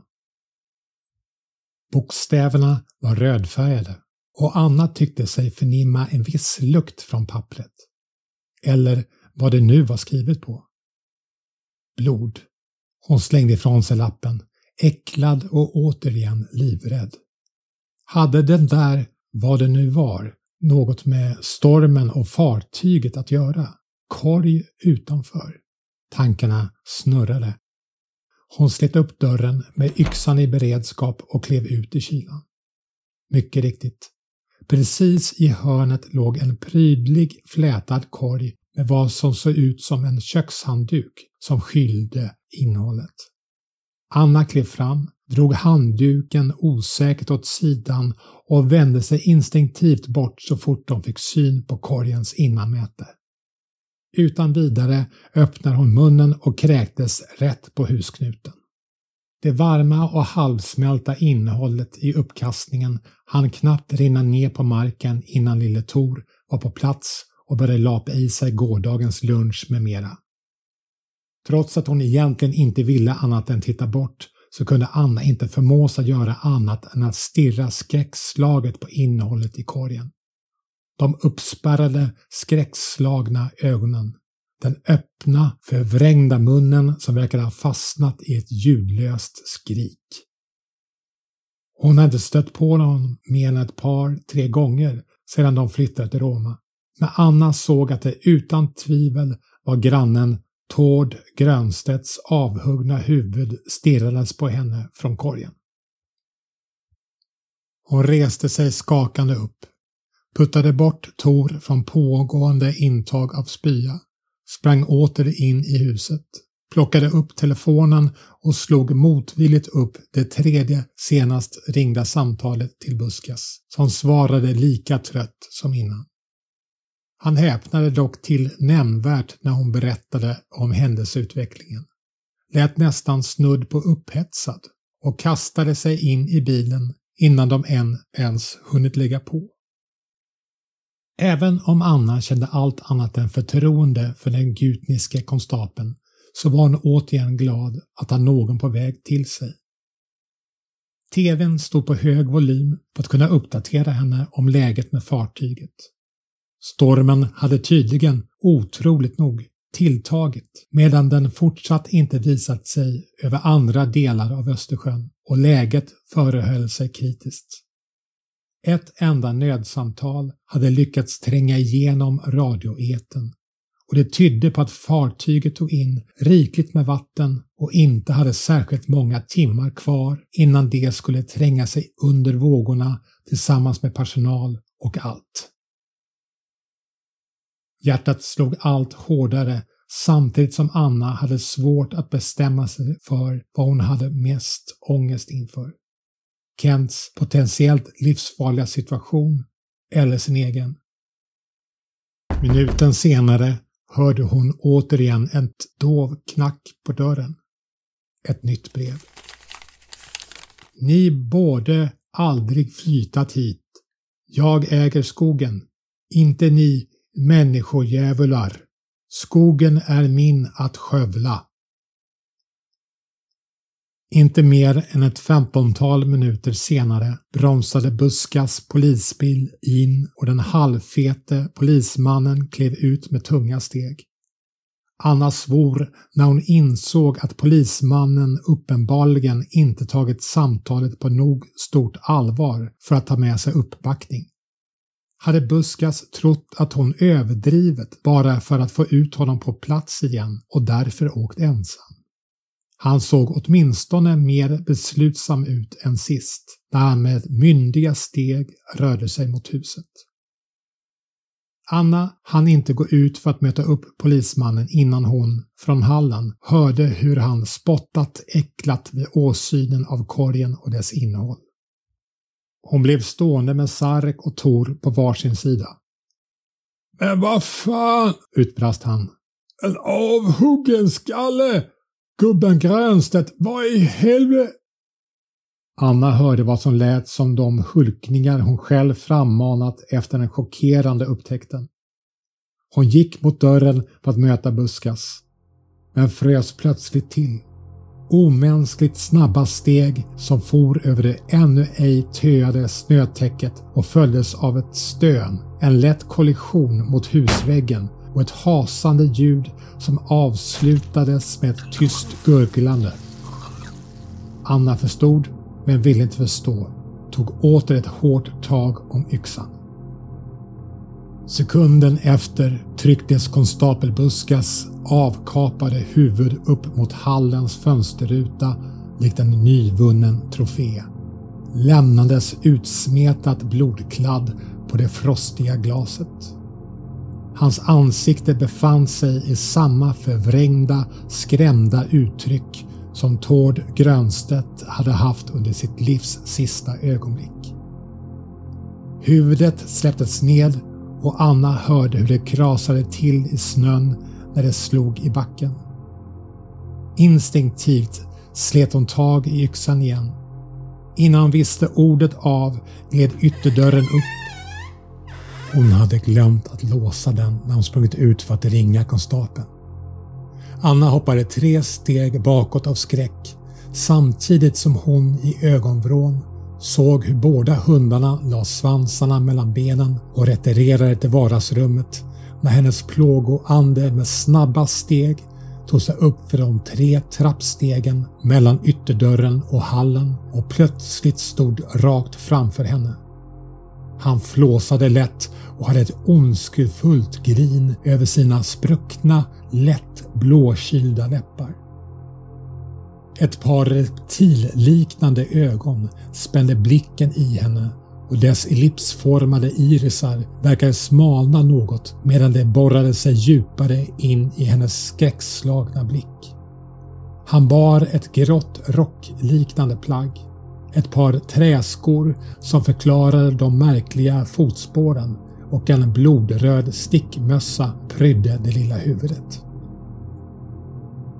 Bokstäverna var rödfärgade och Anna tyckte sig förnimma en viss lukt från pappret. Eller vad det nu var skrivet på. Blod. Hon slängde ifrån sig lappen, äcklad och återigen livrädd. Hade den där, vad det nu var, något med stormen och fartyget att göra. Korg utanför. Tankarna snurrade. Hon slet upp dörren med yxan i beredskap och klev ut i kylan. Mycket riktigt. Precis i hörnet låg en prydlig flätad korg med vad som såg ut som en kökshandduk som skylde innehållet. Anna klev fram, drog handduken osäkert åt sidan och vände sig instinktivt bort så fort de fick syn på korgens innanmäte. Utan vidare öppnade hon munnen och kräktes rätt på husknuten. Det varma och halvsmälta innehållet i uppkastningen hann knappt rinna ner på marken innan lille Tor var på plats och började lapa i sig gårdagens lunch med mera. Trots att hon egentligen inte ville annat än titta bort så kunde Anna inte förmås att göra annat än att stirra skräckslaget på innehållet i korgen. De uppspärrade, skräckslagna ögonen. Den öppna, förvrängda munnen som verkade ha fastnat i ett ljudlöst skrik. Hon hade stött på honom mer än ett par, tre gånger sedan de flyttade till Roma. Men Anna såg att det utan tvivel var grannen Tord Grönstedts avhuggna huvud stirrades på henne från korgen. Hon reste sig skakande upp, puttade bort Tor från pågående intag av spya, sprang åter in i huset, plockade upp telefonen och slog motvilligt upp det tredje senast ringda samtalet till Buskas, som svarade lika trött som innan. Han häpnade dock till nämnvärt när hon berättade om händelseutvecklingen. lät nästan snudd på upphetsad och kastade sig in i bilen innan de än ens hunnit lägga på. Även om Anna kände allt annat än förtroende för den gutniske konstapeln så var hon återigen glad att ha någon på väg till sig. TVn stod på hög volym för att kunna uppdatera henne om läget med fartyget. Stormen hade tydligen, otroligt nog, tilltagit medan den fortsatt inte visat sig över andra delar av Östersjön och läget förehöll sig kritiskt. Ett enda nödsamtal hade lyckats tränga igenom radioeten och det tydde på att fartyget tog in rikligt med vatten och inte hade särskilt många timmar kvar innan det skulle tränga sig under vågorna tillsammans med personal och allt. Hjärtat slog allt hårdare samtidigt som Anna hade svårt att bestämma sig för vad hon hade mest ångest inför. Kents potentiellt livsfarliga situation eller sin egen. Minuten senare hörde hon återigen ett dov knack på dörren. Ett nytt brev. Ni borde aldrig flytat hit. Jag äger skogen. Inte ni människojävular. Skogen är min att skövla. Inte mer än ett femtontal minuter senare bromsade Buskas polisbil in och den halvfete polismannen klev ut med tunga steg. Anna svor när hon insåg att polismannen uppenbarligen inte tagit samtalet på nog stort allvar för att ta med sig uppbackning. Hade Buskas trott att hon överdrivet bara för att få ut honom på plats igen och därför åkt ensam? Han såg åtminstone mer beslutsam ut än sist, när han med myndiga steg rörde sig mot huset. Anna hann inte gå ut för att möta upp polismannen innan hon, från hallen, hörde hur han spottat äcklat vid åsynen av korgen och dess innehåll. Hon blev stående med Sarek och Tor på varsin sida. Men vad fan! utbrast han. En avhuggen skalle! Gubben Grönstedt, vad i helvete? Anna hörde vad som lät som de hulkningar hon själv frammanat efter den chockerande upptäckten. Hon gick mot dörren för att möta Buskas, men frös plötsligt till. Omänskligt snabba steg som for över det ännu ej töade snötäcket och följdes av ett stön, en lätt kollision mot husväggen och ett hasande ljud som avslutades med ett tyst gurglande. Anna förstod, men ville inte förstå, tog åter ett hårt tag om yxan. Sekunden efter trycktes konstapel Buskas avkapade huvud upp mot hallens fönsterruta likt en nyvunnen trofé. lämnades utsmetat blodkladd på det frostiga glaset. Hans ansikte befann sig i samma förvrängda, skrämda uttryck som Tord Grönstedt hade haft under sitt livs sista ögonblick. Huvudet släpptes ned och Anna hörde hur det krasade till i snön när det slog i backen. Instinktivt slet hon tag i yxan igen. Innan hon visste ordet av gled ytterdörren upp hon hade glömt att låsa den när hon sprungit ut för att ringa konstapeln. Anna hoppade tre steg bakåt av skräck samtidigt som hon i ögonvrån såg hur båda hundarna la svansarna mellan benen och retirerade till vardagsrummet när hennes plågoande med snabba steg tog sig upp för de tre trappstegen mellan ytterdörren och hallen och plötsligt stod rakt framför henne. Han flåsade lätt och hade ett ondskefullt grin över sina spruckna, lätt blåkylda läppar. Ett par reptilliknande ögon spände blicken i henne och dess ellipsformade irisar verkade smalna något medan de borrade sig djupare in i hennes skräckslagna blick. Han bar ett grått rockliknande plagg ett par träskor som förklarade de märkliga fotspåren och en blodröd stickmössa prydde det lilla huvudet.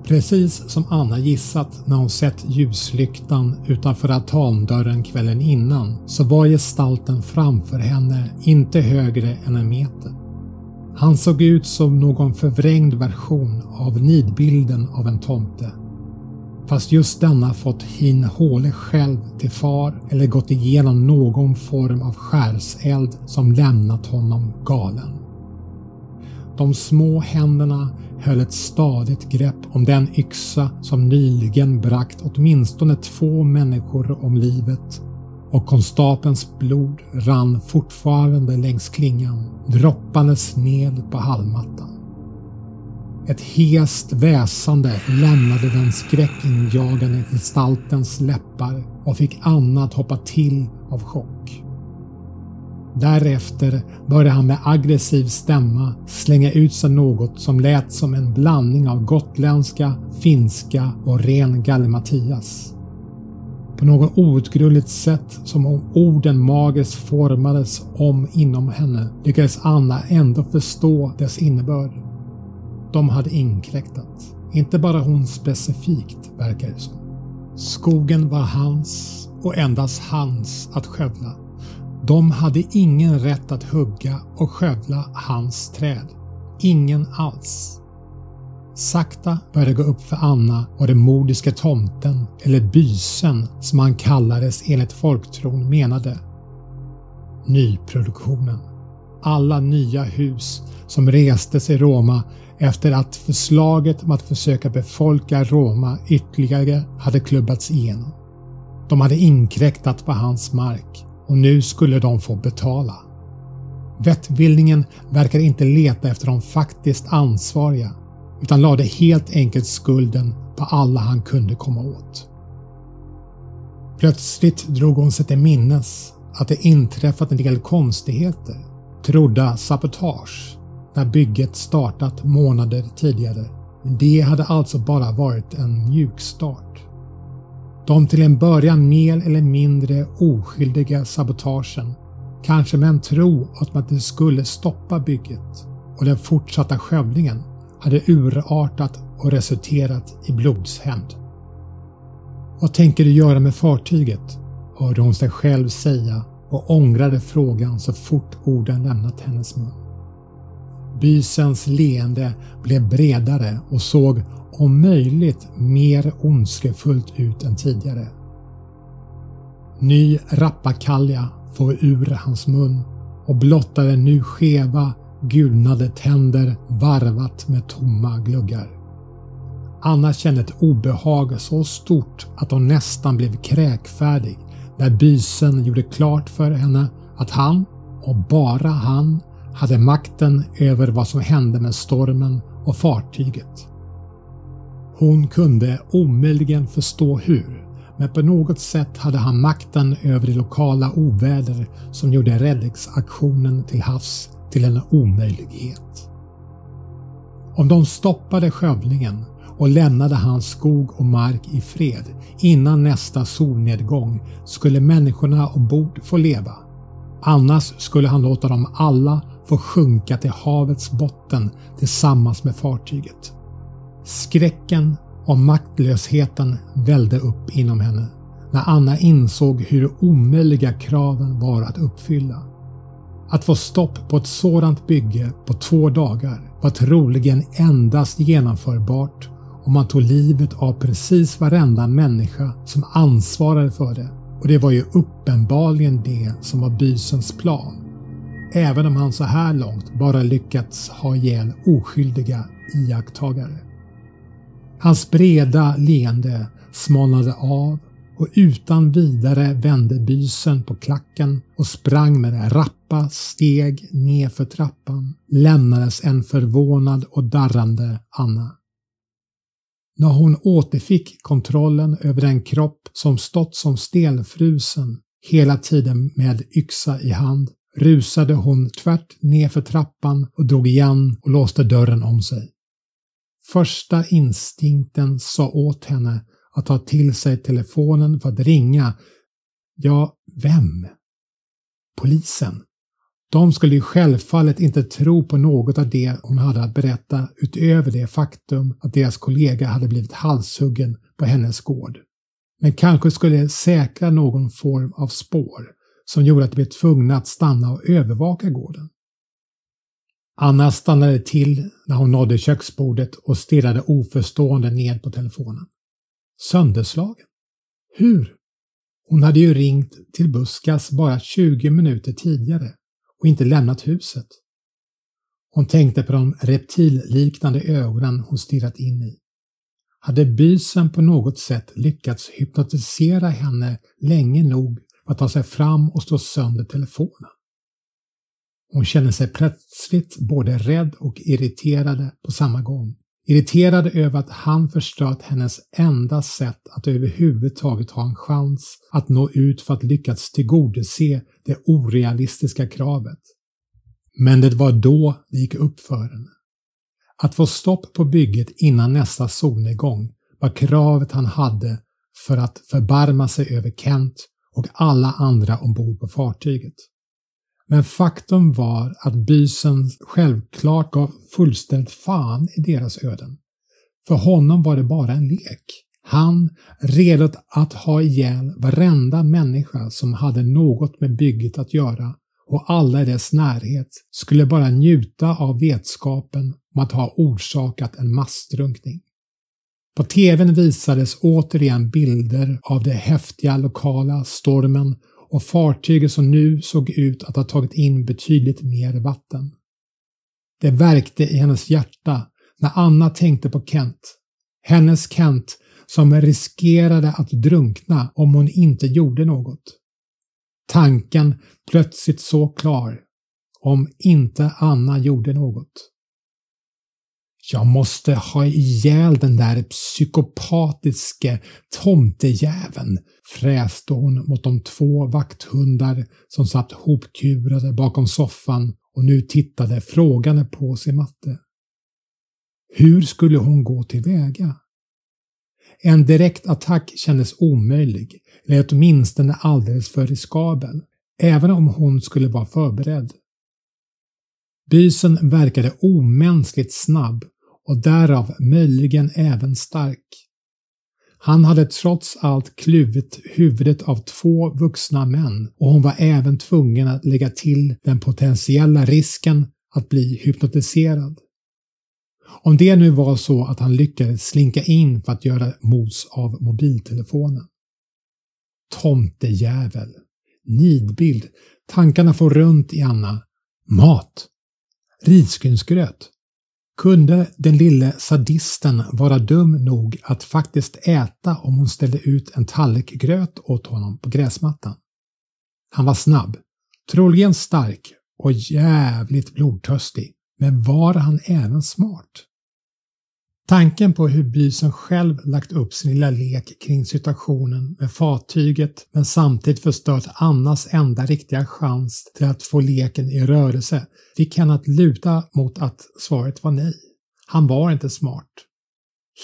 Precis som Anna gissat när hon sett ljuslyktan utanför altandörren kvällen innan så var gestalten framför henne inte högre än en meter. Han såg ut som någon förvrängd version av nidbilden av en tomte. Fast just denna fått Hin Håle själv till far eller gått igenom någon form av skärseld som lämnat honom galen. De små händerna höll ett stadigt grepp om den yxa som nyligen bragt åtminstone två människor om livet och konstapelns blod rann fortfarande längs klingan, droppandes ned på hallmattan. Ett hest väsande lämnade den skräckinjagande gestaltens läppar och fick Anna att hoppa till av chock. Därefter började han med aggressiv stämma slänga ut sig något som lät som en blandning av gotländska, finska och ren gallimatias. På något outgrundligt sätt som om orden magiskt formades om inom henne lyckades Anna ändå förstå dess innebörd. De hade inkräktat. Inte bara hon specifikt, verkar det som. Skogen var hans och endast hans att skövla. De hade ingen rätt att hugga och skövla hans träd. Ingen alls. Sakta började det gå upp för Anna vad den mordiska tomten, eller bysen som han kallades enligt folktron menade. Nyproduktionen. Alla nya hus som restes i Roma efter att förslaget om att försöka befolka Roma ytterligare hade klubbats igenom. De hade inkräktat på hans mark och nu skulle de få betala. Vettvillingen verkar inte leta efter de faktiskt ansvariga utan lade helt enkelt skulden på alla han kunde komma åt. Plötsligt drog hon sig till minnes att det inträffat en del konstigheter, trodda sabotage, när bygget startat månader tidigare. Men det hade alltså bara varit en mjukstart. De till en början mer eller mindre oskyldiga sabotagen, kanske med en tro att det skulle stoppa bygget och den fortsatta skövlingen, hade urartat och resulterat i blodshämnd. Vad tänker du göra med fartyget? hörde hon sig själv säga och ångrade frågan så fort orden lämnat hennes mun. Bysens leende blev bredare och såg om möjligt mer ondskefullt ut än tidigare. Ny rappakalja får ur hans mun och blottade nu skeva, gulnade tänder varvat med tomma gluggar. Anna kände ett obehag så stort att hon nästan blev kräkfärdig när bysen gjorde klart för henne att han, och bara han, hade makten över vad som hände med stormen och fartyget. Hon kunde omöjligen förstå hur, men på något sätt hade han makten över det lokala oväder som gjorde räddningsaktionen till havs till en omöjlighet. Om de stoppade skövlingen och lämnade hans skog och mark i fred innan nästa solnedgång skulle människorna ombord få leva. Annars skulle han låta dem alla få sjunka till havets botten tillsammans med fartyget. Skräcken och maktlösheten vällde upp inom henne när Anna insåg hur omöjliga kraven var att uppfylla. Att få stopp på ett sådant bygge på två dagar var troligen endast genomförbart om man tog livet av precis varenda människa som ansvarade för det och det var ju uppenbarligen det som var bysens plan. Även om han så här långt bara lyckats ha ihjäl oskyldiga iakttagare. Hans breda leende smalnade av och utan vidare vände bysen på klacken och sprang med rappa steg nedför trappan lämnades en förvånad och darrande Anna. När hon återfick kontrollen över den kropp som stått som stelfrusen hela tiden med yxa i hand rusade hon tvärt nedför trappan och drog igen och låste dörren om sig. Första instinkten sa åt henne att ta till sig telefonen för att ringa. Ja, vem? Polisen. De skulle ju självfallet inte tro på något av det hon hade att berätta utöver det faktum att deras kollega hade blivit halshuggen på hennes gård. Men kanske skulle det säkra någon form av spår som gjorde att de blev tvungna att stanna och övervaka gården. Anna stannade till när hon nådde köksbordet och stirrade oförstående ned på telefonen. Sönderslagen? Hur? Hon hade ju ringt till Buskas bara 20 minuter tidigare och inte lämnat huset. Hon tänkte på de reptilliknande ögonen hon stirrat in i. Hade bysen på något sätt lyckats hypnotisera henne länge nog för att ta sig fram och slå sönder telefonen? Hon kände sig plötsligt både rädd och irriterad på samma gång. Irriterad över att han förstört hennes enda sätt att överhuvudtaget ha en chans att nå ut för att lyckas tillgodose det orealistiska kravet. Men det var då det gick upp för henne. Att få stopp på bygget innan nästa solnedgång var kravet han hade för att förbarma sig över Kent och alla andra ombord på fartyget. Men faktum var att bysen självklart gav fullständigt fan i deras öden. För honom var det bara en lek. Han, redo att ha ihjäl varenda människa som hade något med bygget att göra och alla i dess närhet skulle bara njuta av vetskapen om att ha orsakat en massdrunkning. På TVn visades återigen bilder av den häftiga lokala stormen och fartyget som nu såg ut att ha tagit in betydligt mer vatten. Det verkte i hennes hjärta när Anna tänkte på Kent. Hennes Kent som riskerade att drunkna om hon inte gjorde något. Tanken plötsligt så klar. Om inte Anna gjorde något. Jag måste ha ihjäl den där psykopatiske tomtejäveln, fräste hon mot de två vakthundar som satt hopkurade bakom soffan och nu tittade frågande på sin matte. Hur skulle hon gå tillväga? En direkt attack kändes omöjlig, eller åtminstone alldeles för riskabel, även om hon skulle vara förberedd. Bysen verkade omänskligt snabb och därav möjligen även stark. Han hade trots allt kluvit huvudet av två vuxna män och hon var även tvungen att lägga till den potentiella risken att bli hypnotiserad. Om det nu var så att han lyckades slinka in för att göra mos av mobiltelefonen. Tomtejävel. Nidbild. Tankarna får runt i Anna. Mat. Risgrynsgröt. Kunde den lille sadisten vara dum nog att faktiskt äta om hon ställde ut en tallrik gröt åt honom på gräsmattan? Han var snabb, troligen stark och jävligt blodtörstig, men var han även smart? Tanken på hur bysen själv lagt upp sin lilla lek kring situationen med fartyget men samtidigt förstört Annas enda riktiga chans till att få leken i rörelse fick henne att luta mot att svaret var nej. Han var inte smart.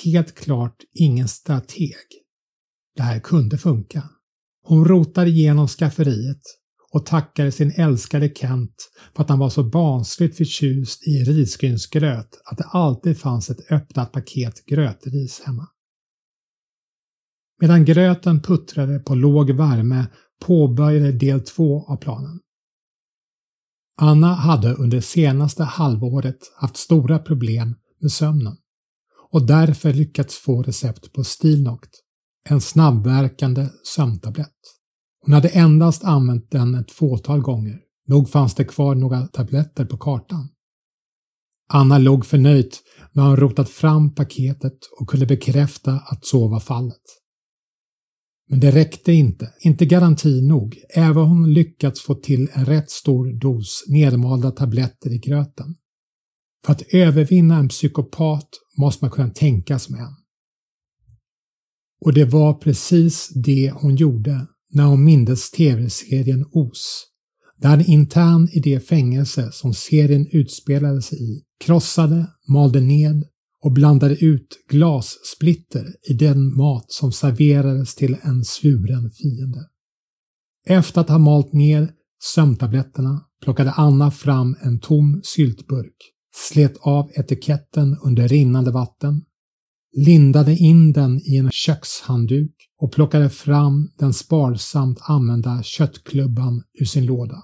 Helt klart ingen strateg. Det här kunde funka. Hon rotade igenom skafferiet och tackade sin älskade Kent för att han var så barnsligt förtjust i risgrynsgröt att det alltid fanns ett öppnat paket grötris hemma. Medan gröten puttrade på låg värme påbörjade del två av planen. Anna hade under senaste halvåret haft stora problem med sömnen och därför lyckats få recept på Stilnoct, en snabbverkande sömntablett. Hon hade endast använt den ett fåtal gånger. Nog fanns det kvar några tabletter på kartan. Anna låg förnöjt när hon rotat fram paketet och kunde bekräfta att så var fallet. Men det räckte inte, inte garanti nog, även om hon lyckats få till en rätt stor dos nedmalda tabletter i gröten. För att övervinna en psykopat måste man kunna tänka som en. Och det var precis det hon gjorde när hon mindes tv-serien Os, där en intern i det fängelse som serien utspelade sig i krossade, malde ned och blandade ut glassplitter i den mat som serverades till en svuren fiende. Efter att ha malt ner sömntabletterna plockade Anna fram en tom syltburk, slet av etiketten under rinnande vatten, lindade in den i en kökshandduk och plockade fram den sparsamt använda köttklubban ur sin låda.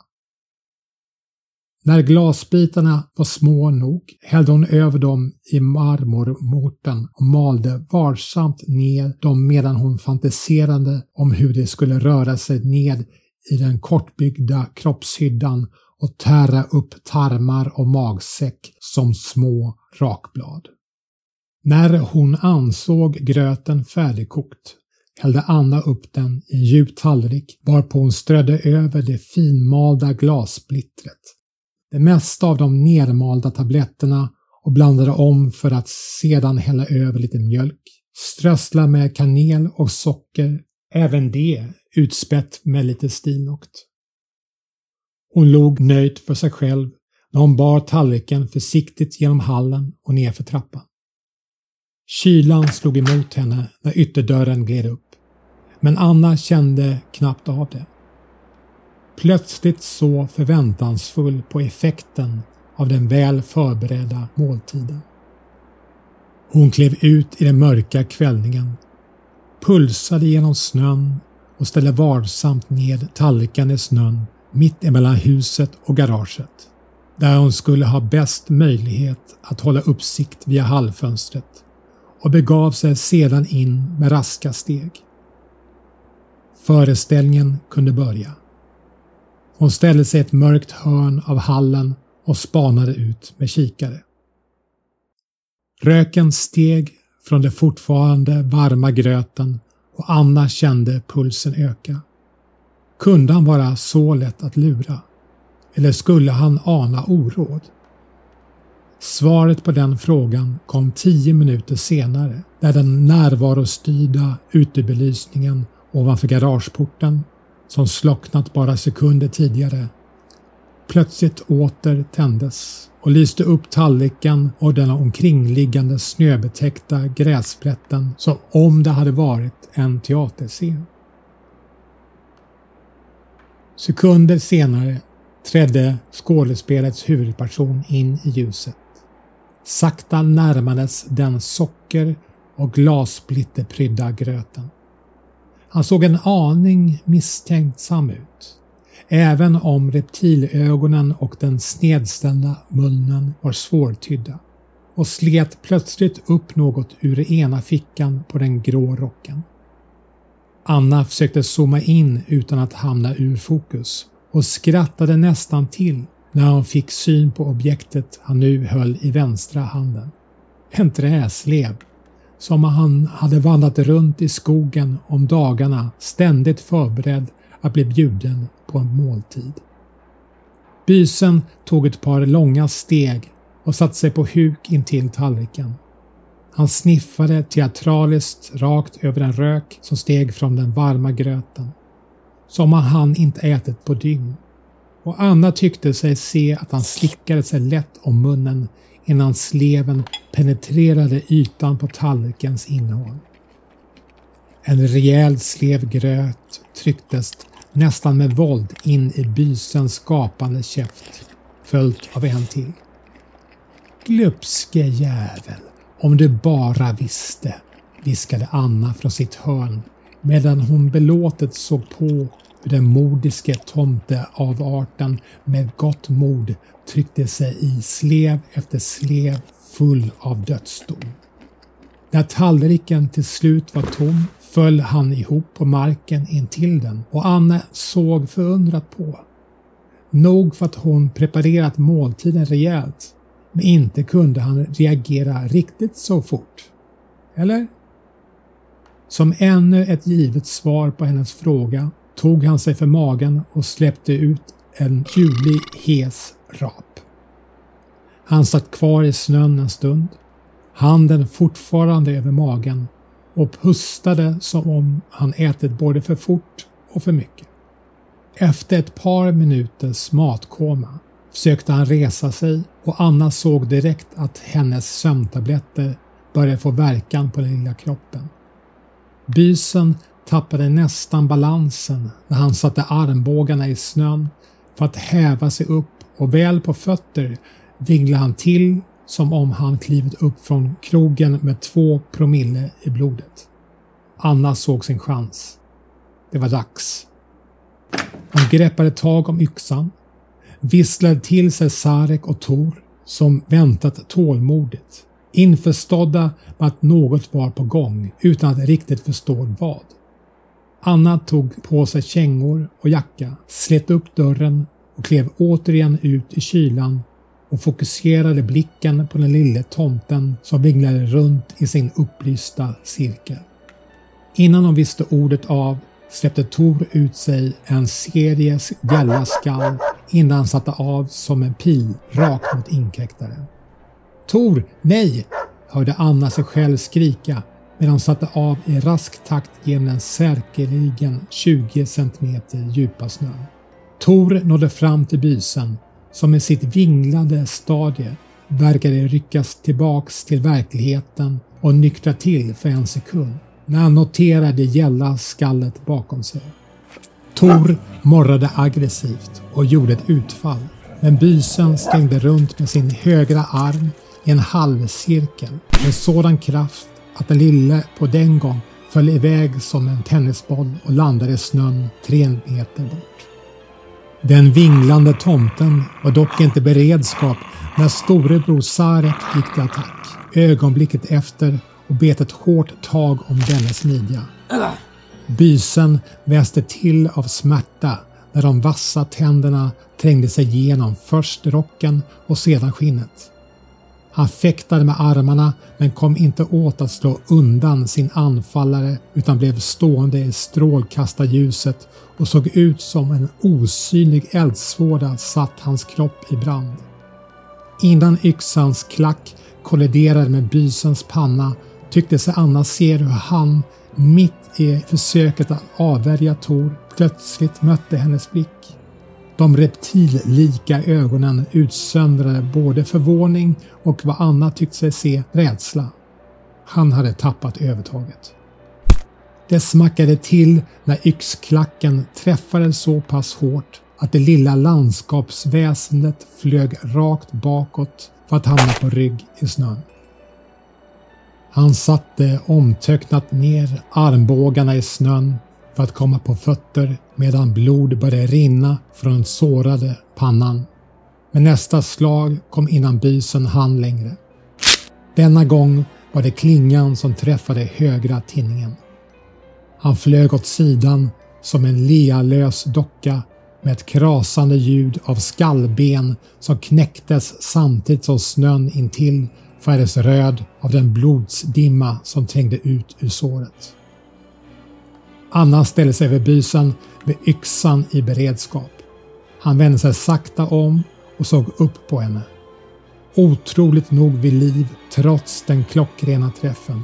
När glasbitarna var små nog hällde hon över dem i marmormorten och malde varsamt ner dem medan hon fantiserade om hur de skulle röra sig ned i den kortbyggda kroppshyddan och tära upp tarmar och magsäck som små rakblad. När hon ansåg gröten färdigkokt hällde Anna upp den i en djup tallrik varpå hon strödde över det finmalda glassplittret det mesta av de nermalda tabletterna och blandade om för att sedan hälla över lite mjölk, strössla med kanel och socker, även det utspätt med lite stinokt. Hon log nöjt för sig själv när hon bar tallriken försiktigt genom hallen och nerför trappan. Kylan slog emot henne när ytterdörren gled upp, men Anna kände knappt av det plötsligt så förväntansfull på effekten av den väl förberedda måltiden. Hon klev ut i den mörka kvällningen, pulsade genom snön och ställde varsamt ned tallriken i snön mitt emellan huset och garaget, där hon skulle ha bäst möjlighet att hålla uppsikt via hallfönstret och begav sig sedan in med raska steg. Föreställningen kunde börja. Hon ställde sig i ett mörkt hörn av hallen och spanade ut med kikare. Röken steg från den fortfarande varma gröten och Anna kände pulsen öka. Kunde han vara så lätt att lura? Eller skulle han ana oråd? Svaret på den frågan kom tio minuter senare när den närvarostyrda utebelysningen ovanför garageporten som slocknat bara sekunder tidigare plötsligt åter tändes och lyste upp tallriken och den omkringliggande snöbetäckta gräsplätten som om det hade varit en teaterscen. Sekunder senare trädde skådespelets huvudperson in i ljuset. Sakta närmades den socker och glassplitterprydda gröten. Han såg en aning misstänksam ut. Även om reptilögonen och den snedställda munnen var svårtydda och slet plötsligt upp något ur ena fickan på den grå rocken. Anna försökte zooma in utan att hamna ur fokus och skrattade nästan till när hon fick syn på objektet han nu höll i vänstra handen. En träslev som han hade vandrat runt i skogen om dagarna ständigt förberedd att bli bjuden på en måltid. Bysen tog ett par långa steg och satte sig på huk intill tallriken. Han sniffade teatraliskt rakt över en rök som steg från den varma gröten. Som han inte ätit på dygn. Och Anna tyckte sig se att han slickade sig lätt om munnen innan sleven penetrerade ytan på tallrikens innehåll. En rejäl slev gröt trycktes nästan med våld in i bysens gapande käft, följt av en till. Glupske jävel, om du bara visste, viskade Anna från sitt hörn medan hon belåtet såg på den mordiske tomteavarten med gott mod tryckte sig i slev efter slev full av dödsdom. När tallriken till slut var tom föll han ihop på marken intill den och Anne såg förundrat på. Nog för att hon preparerat måltiden rejält, men inte kunde han reagera riktigt så fort. Eller? Som ännu ett givet svar på hennes fråga tog han sig för magen och släppte ut en ljuvlig hes rap. Han satt kvar i snön en stund, handen fortfarande över magen och pustade som om han ätit både för fort och för mycket. Efter ett par minuters matkoma försökte han resa sig och Anna såg direkt att hennes sömntabletter började få verkan på den lilla kroppen. Bysen tappade nästan balansen när han satte armbågarna i snön för att häva sig upp och väl på fötter vinglade han till som om han klivit upp från krogen med två promille i blodet. Anna såg sin chans. Det var dags. Han greppade tag om yxan, visslade till sig Sarek och Tor som väntat tålmodigt, införstådda med att något var på gång utan att riktigt förstå vad. Anna tog på sig kängor och jacka, slet upp dörren och klev återigen ut i kylan och fokuserade blicken på den lille tomten som vinglade runt i sin upplysta cirkel. Innan de visste ordet av släppte Tor ut sig en serie gälla skall innan han satte av som en pil rakt mot inkräktaren. Tor, nej! hörde Anna sig själv skrika medan han satte av i rask takt genom den säkerligen 20 centimeter djupa snön. Tor nådde fram till bysen som i sitt vinglande stadie verkade ryckas tillbaks till verkligheten och nyktra till för en sekund när han noterade gälla skallet bakom sig. Tor morrade aggressivt och gjorde ett utfall men bysen stängde runt med sin högra arm i en halvcirkel med sådan kraft att den lille på den gång föll iväg som en tennisboll och landade i snön tre meter bort. Den vinglande tomten var dock inte beredskap när storebror Sarek gick till attack. Ögonblicket efter och bet ett hårt tag om dennes midja. Bysen väste till av smärta när de vassa tänderna trängde sig igenom först rocken och sedan skinnet. Han fäktade med armarna men kom inte åt att slå undan sin anfallare utan blev stående i strålkastarljuset och såg ut som en osynlig eldsvåda satt hans kropp i brand. Innan yxans klack kolliderade med bysens panna tyckte sig Anna se hur han, mitt i försöket att avvärja Tor, plötsligt mötte hennes blick. De reptillika ögonen utsöndrade både förvåning och vad Anna tyckte sig se rädsla. Han hade tappat övertaget. Det smackade till när yxklacken träffade så pass hårt att det lilla landskapsväsendet flög rakt bakåt för att hamna på rygg i snön. Han satte omtöcknat ner armbågarna i snön för att komma på fötter medan blod började rinna från den sårade pannan. Men nästa slag kom innan bysen hann längre. Denna gång var det klingan som träffade högra tinningen. Han flög åt sidan som en lealös docka med ett krasande ljud av skallben som knäcktes samtidigt som snön intill färgades röd av den blodsdimma som trängde ut ur såret. Anna ställde sig vid bysen med yxan i beredskap. Han vände sig sakta om och såg upp på henne. Otroligt nog vid liv trots den klockrena träffen.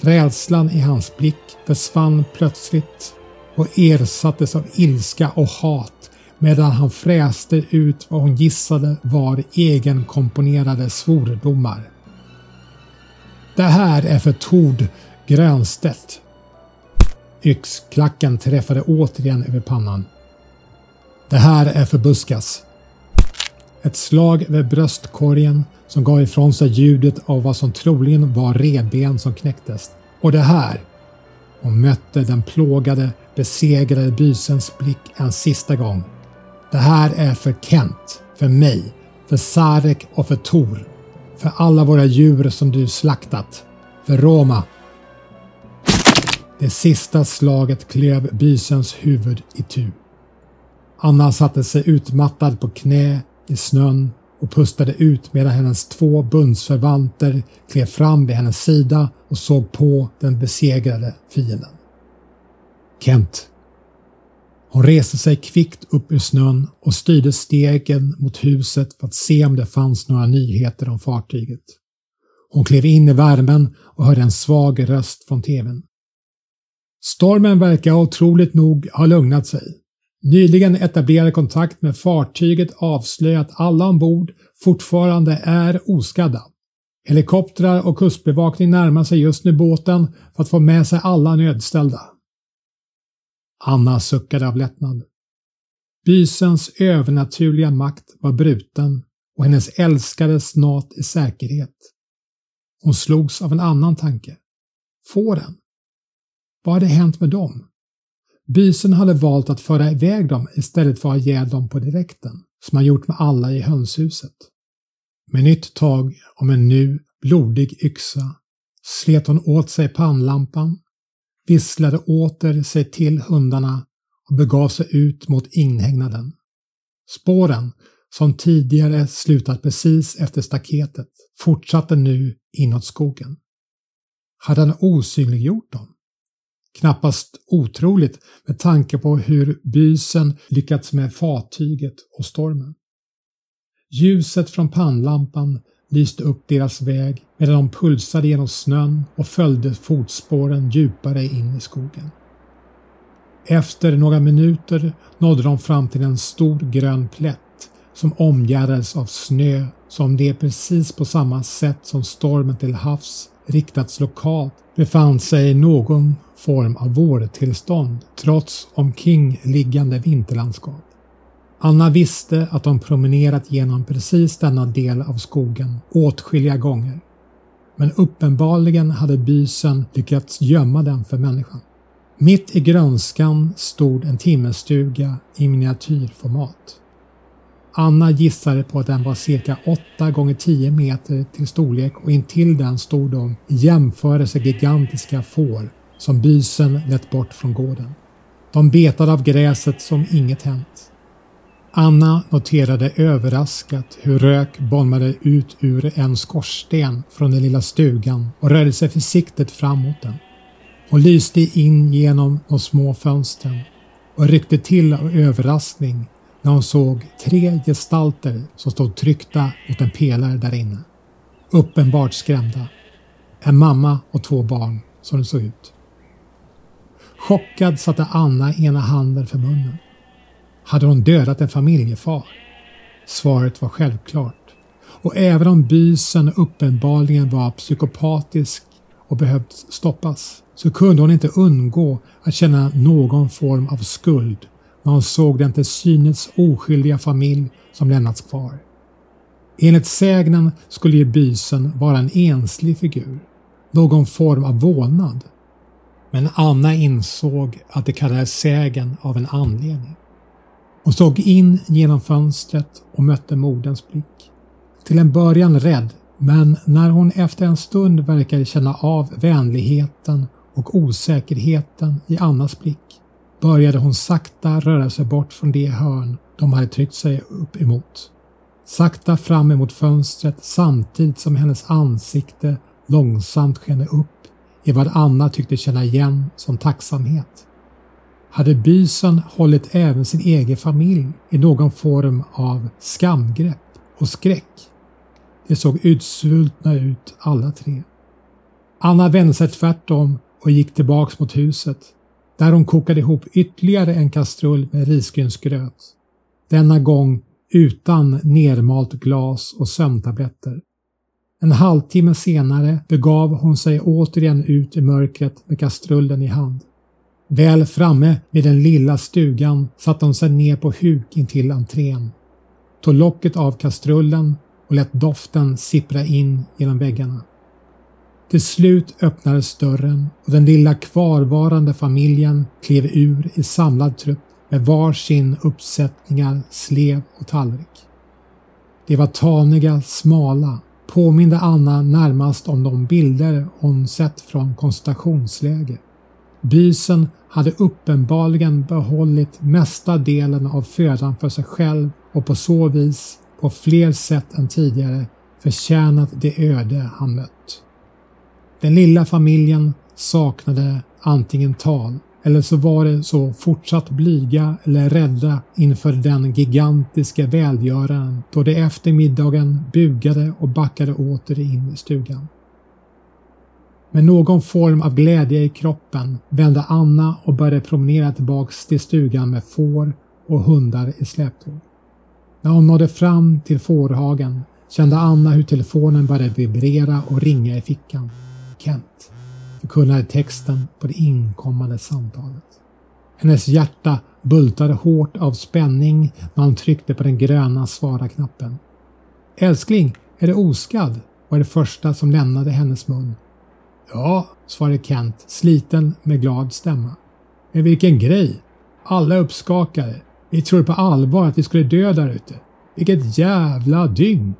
Rädslan i hans blick försvann plötsligt och ersattes av ilska och hat medan han fräste ut vad hon gissade var egenkomponerade svordomar. Det här är för Tord Grönstedt. Yxklacken träffade återigen över pannan. Det här är för Buskas. Ett slag över bröstkorgen som gav ifrån sig ljudet av vad som troligen var revben som knäcktes. Och det här! Hon mötte den plågade, besegrade bysens blick en sista gång. Det här är för Kent, för mig, för Sarek och för Tor. För alla våra djur som du slaktat. För Roma. Det sista slaget klöv bysens huvud i tu. Anna satte sig utmattad på knä i snön och pustade ut medan hennes två bundsförvanter klev fram vid hennes sida och såg på den besegrade fienden. Kent. Hon reste sig kvickt upp ur snön och styrde stegen mot huset för att se om det fanns några nyheter om fartyget. Hon klev in i värmen och hörde en svag röst från tvn. Stormen verkar otroligt nog ha lugnat sig. Nyligen etablerad kontakt med fartyget avslöjar att alla ombord fortfarande är oskadda. Helikoptrar och kustbevakning närmar sig just nu båten för att få med sig alla nödställda. Anna suckade av lättnad. Bysens övernaturliga makt var bruten och hennes älskade snart i säkerhet. Hon slogs av en annan tanke. Fåren? Vad hade hänt med dem? Bysen hade valt att föra iväg dem istället för att ha ihjäl dem på direkten, som han gjort med alla i hönshuset. Med nytt tag om en nu blodig yxa slet hon åt sig pannlampan, visslade åter sig till hundarna och begav sig ut mot inhägnaden. Spåren, som tidigare slutat precis efter staketet, fortsatte nu inåt skogen. Hade han osynliggjort dem? Knappast otroligt med tanke på hur bysen lyckats med fartyget och stormen. Ljuset från pannlampan lyste upp deras väg medan de pulsade genom snön och följde fotspåren djupare in i skogen. Efter några minuter nådde de fram till en stor grön plätt som omgärdades av snö som det precis på samma sätt som stormen till havs riktats lokalt befann sig i någon form av vårtillstånd trots omkringliggande vinterlandskap. Anna visste att de promenerat genom precis denna del av skogen åtskilliga gånger. Men uppenbarligen hade bysen lyckats gömma den för människan. Mitt i grönskan stod en timmerstuga i miniatyrformat. Anna gissade på att den var cirka 8 gånger 10 meter till storlek och intill den stod de i jämförelse gigantiska får som bysen lett bort från gården. De betade av gräset som inget hänt. Anna noterade överraskat hur rök bolmade ut ur en skorsten från den lilla stugan och rörde sig försiktigt framåt den. Hon lyste in genom de små fönstren och ryckte till av överraskning när hon såg tre gestalter som stod tryckta mot en pelare där inne. Uppenbart skrämda. En mamma och två barn som det såg ut. Chockad satte Anna ena handen för munnen. Hade hon dödat en familjefar? Svaret var självklart. Och även om bysen uppenbarligen var psykopatisk och behövt stoppas så kunde hon inte undgå att känna någon form av skuld när hon såg den till synes oskyldiga familj som lämnats kvar. Enligt sägnen skulle ju bysen vara en enslig figur, någon form av vålnad. Men Anna insåg att det kallades sägen av en anledning. Hon såg in genom fönstret och mötte moderns blick. Till en början rädd, men när hon efter en stund verkade känna av vänligheten och osäkerheten i Annas blick började hon sakta röra sig bort från det hörn de hade tryckt sig upp emot. Sakta fram emot fönstret samtidigt som hennes ansikte långsamt sken upp i vad Anna tyckte känna igen som tacksamhet. Hade bysen hållit även sin egen familj i någon form av skamgrepp och skräck? De såg utsvultna ut alla tre. Anna vände sig tvärtom och gick tillbaks mot huset där hon kokade ihop ytterligare en kastrull med risgrynsgröt. Denna gång utan nermalt glas och sömntabletter. En halvtimme senare begav hon sig återigen ut i mörkret med kastrullen i hand. Väl framme vid den lilla stugan satte hon sig ner på huk intill entrén, tog locket av kastrullen och lät doften sippra in genom väggarna. Till slut öppnades dörren och den lilla kvarvarande familjen klev ur i samlad trupp med var sin uppsättningar, slev och tallrik. De var taniga, smala, påminde Anna närmast om de bilder hon sett från koncentrationsläger. Bysen hade uppenbarligen behållit mesta delen av födan för sig själv och på så vis, på fler sätt än tidigare, förtjänat det öde han mött. Den lilla familjen saknade antingen tal eller så var det så fortsatt blyga eller rädda inför den gigantiska välgöraren då de efter middagen bugade och backade åter in i stugan. Med någon form av glädje i kroppen vände Anna och började promenera tillbaks till stugan med får och hundar i släptåg. När hon nådde fram till fårhagen kände Anna hur telefonen började vibrera och ringa i fickan. Kent förkunnade texten på det inkommande samtalet. Hennes hjärta bultade hårt av spänning när hon tryckte på den gröna svara-knappen. Älskling, är det oskadd? var det första som lämnade hennes mun. Ja, svarade Kent, sliten med glad stämma. Men vilken grej! Alla uppskakade. Vi trodde på allvar att vi skulle dö där ute. Vilket jävla dygn!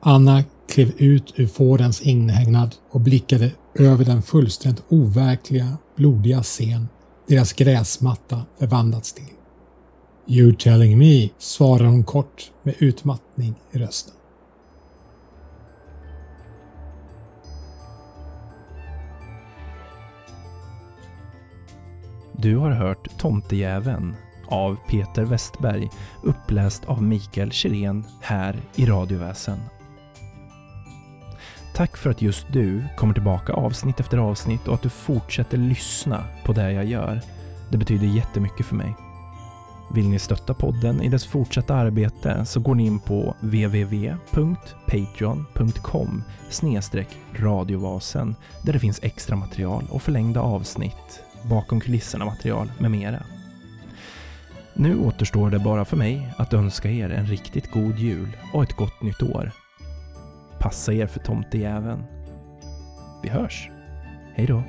Anna klev ut ur fårens inhägnad och blickade över den fullständigt overkliga, blodiga scen deras gräsmatta förvandlats till. You telling me, svarar hon kort med utmattning i rösten. Du har hört Tomtejäveln av Peter Westberg uppläst av Mikael Kjellén här i Radioväsen. Tack för att just du kommer tillbaka avsnitt efter avsnitt och att du fortsätter lyssna på det jag gör. Det betyder jättemycket för mig. Vill ni stötta podden i dess fortsatta arbete så går ni in på www.patreon.com radiovasen där det finns extra material och förlängda avsnitt, bakom kulisserna material med mera. Nu återstår det bara för mig att önska er en riktigt god jul och ett gott nytt år. Passa er för tomtejäveln. Vi hörs. Hej då.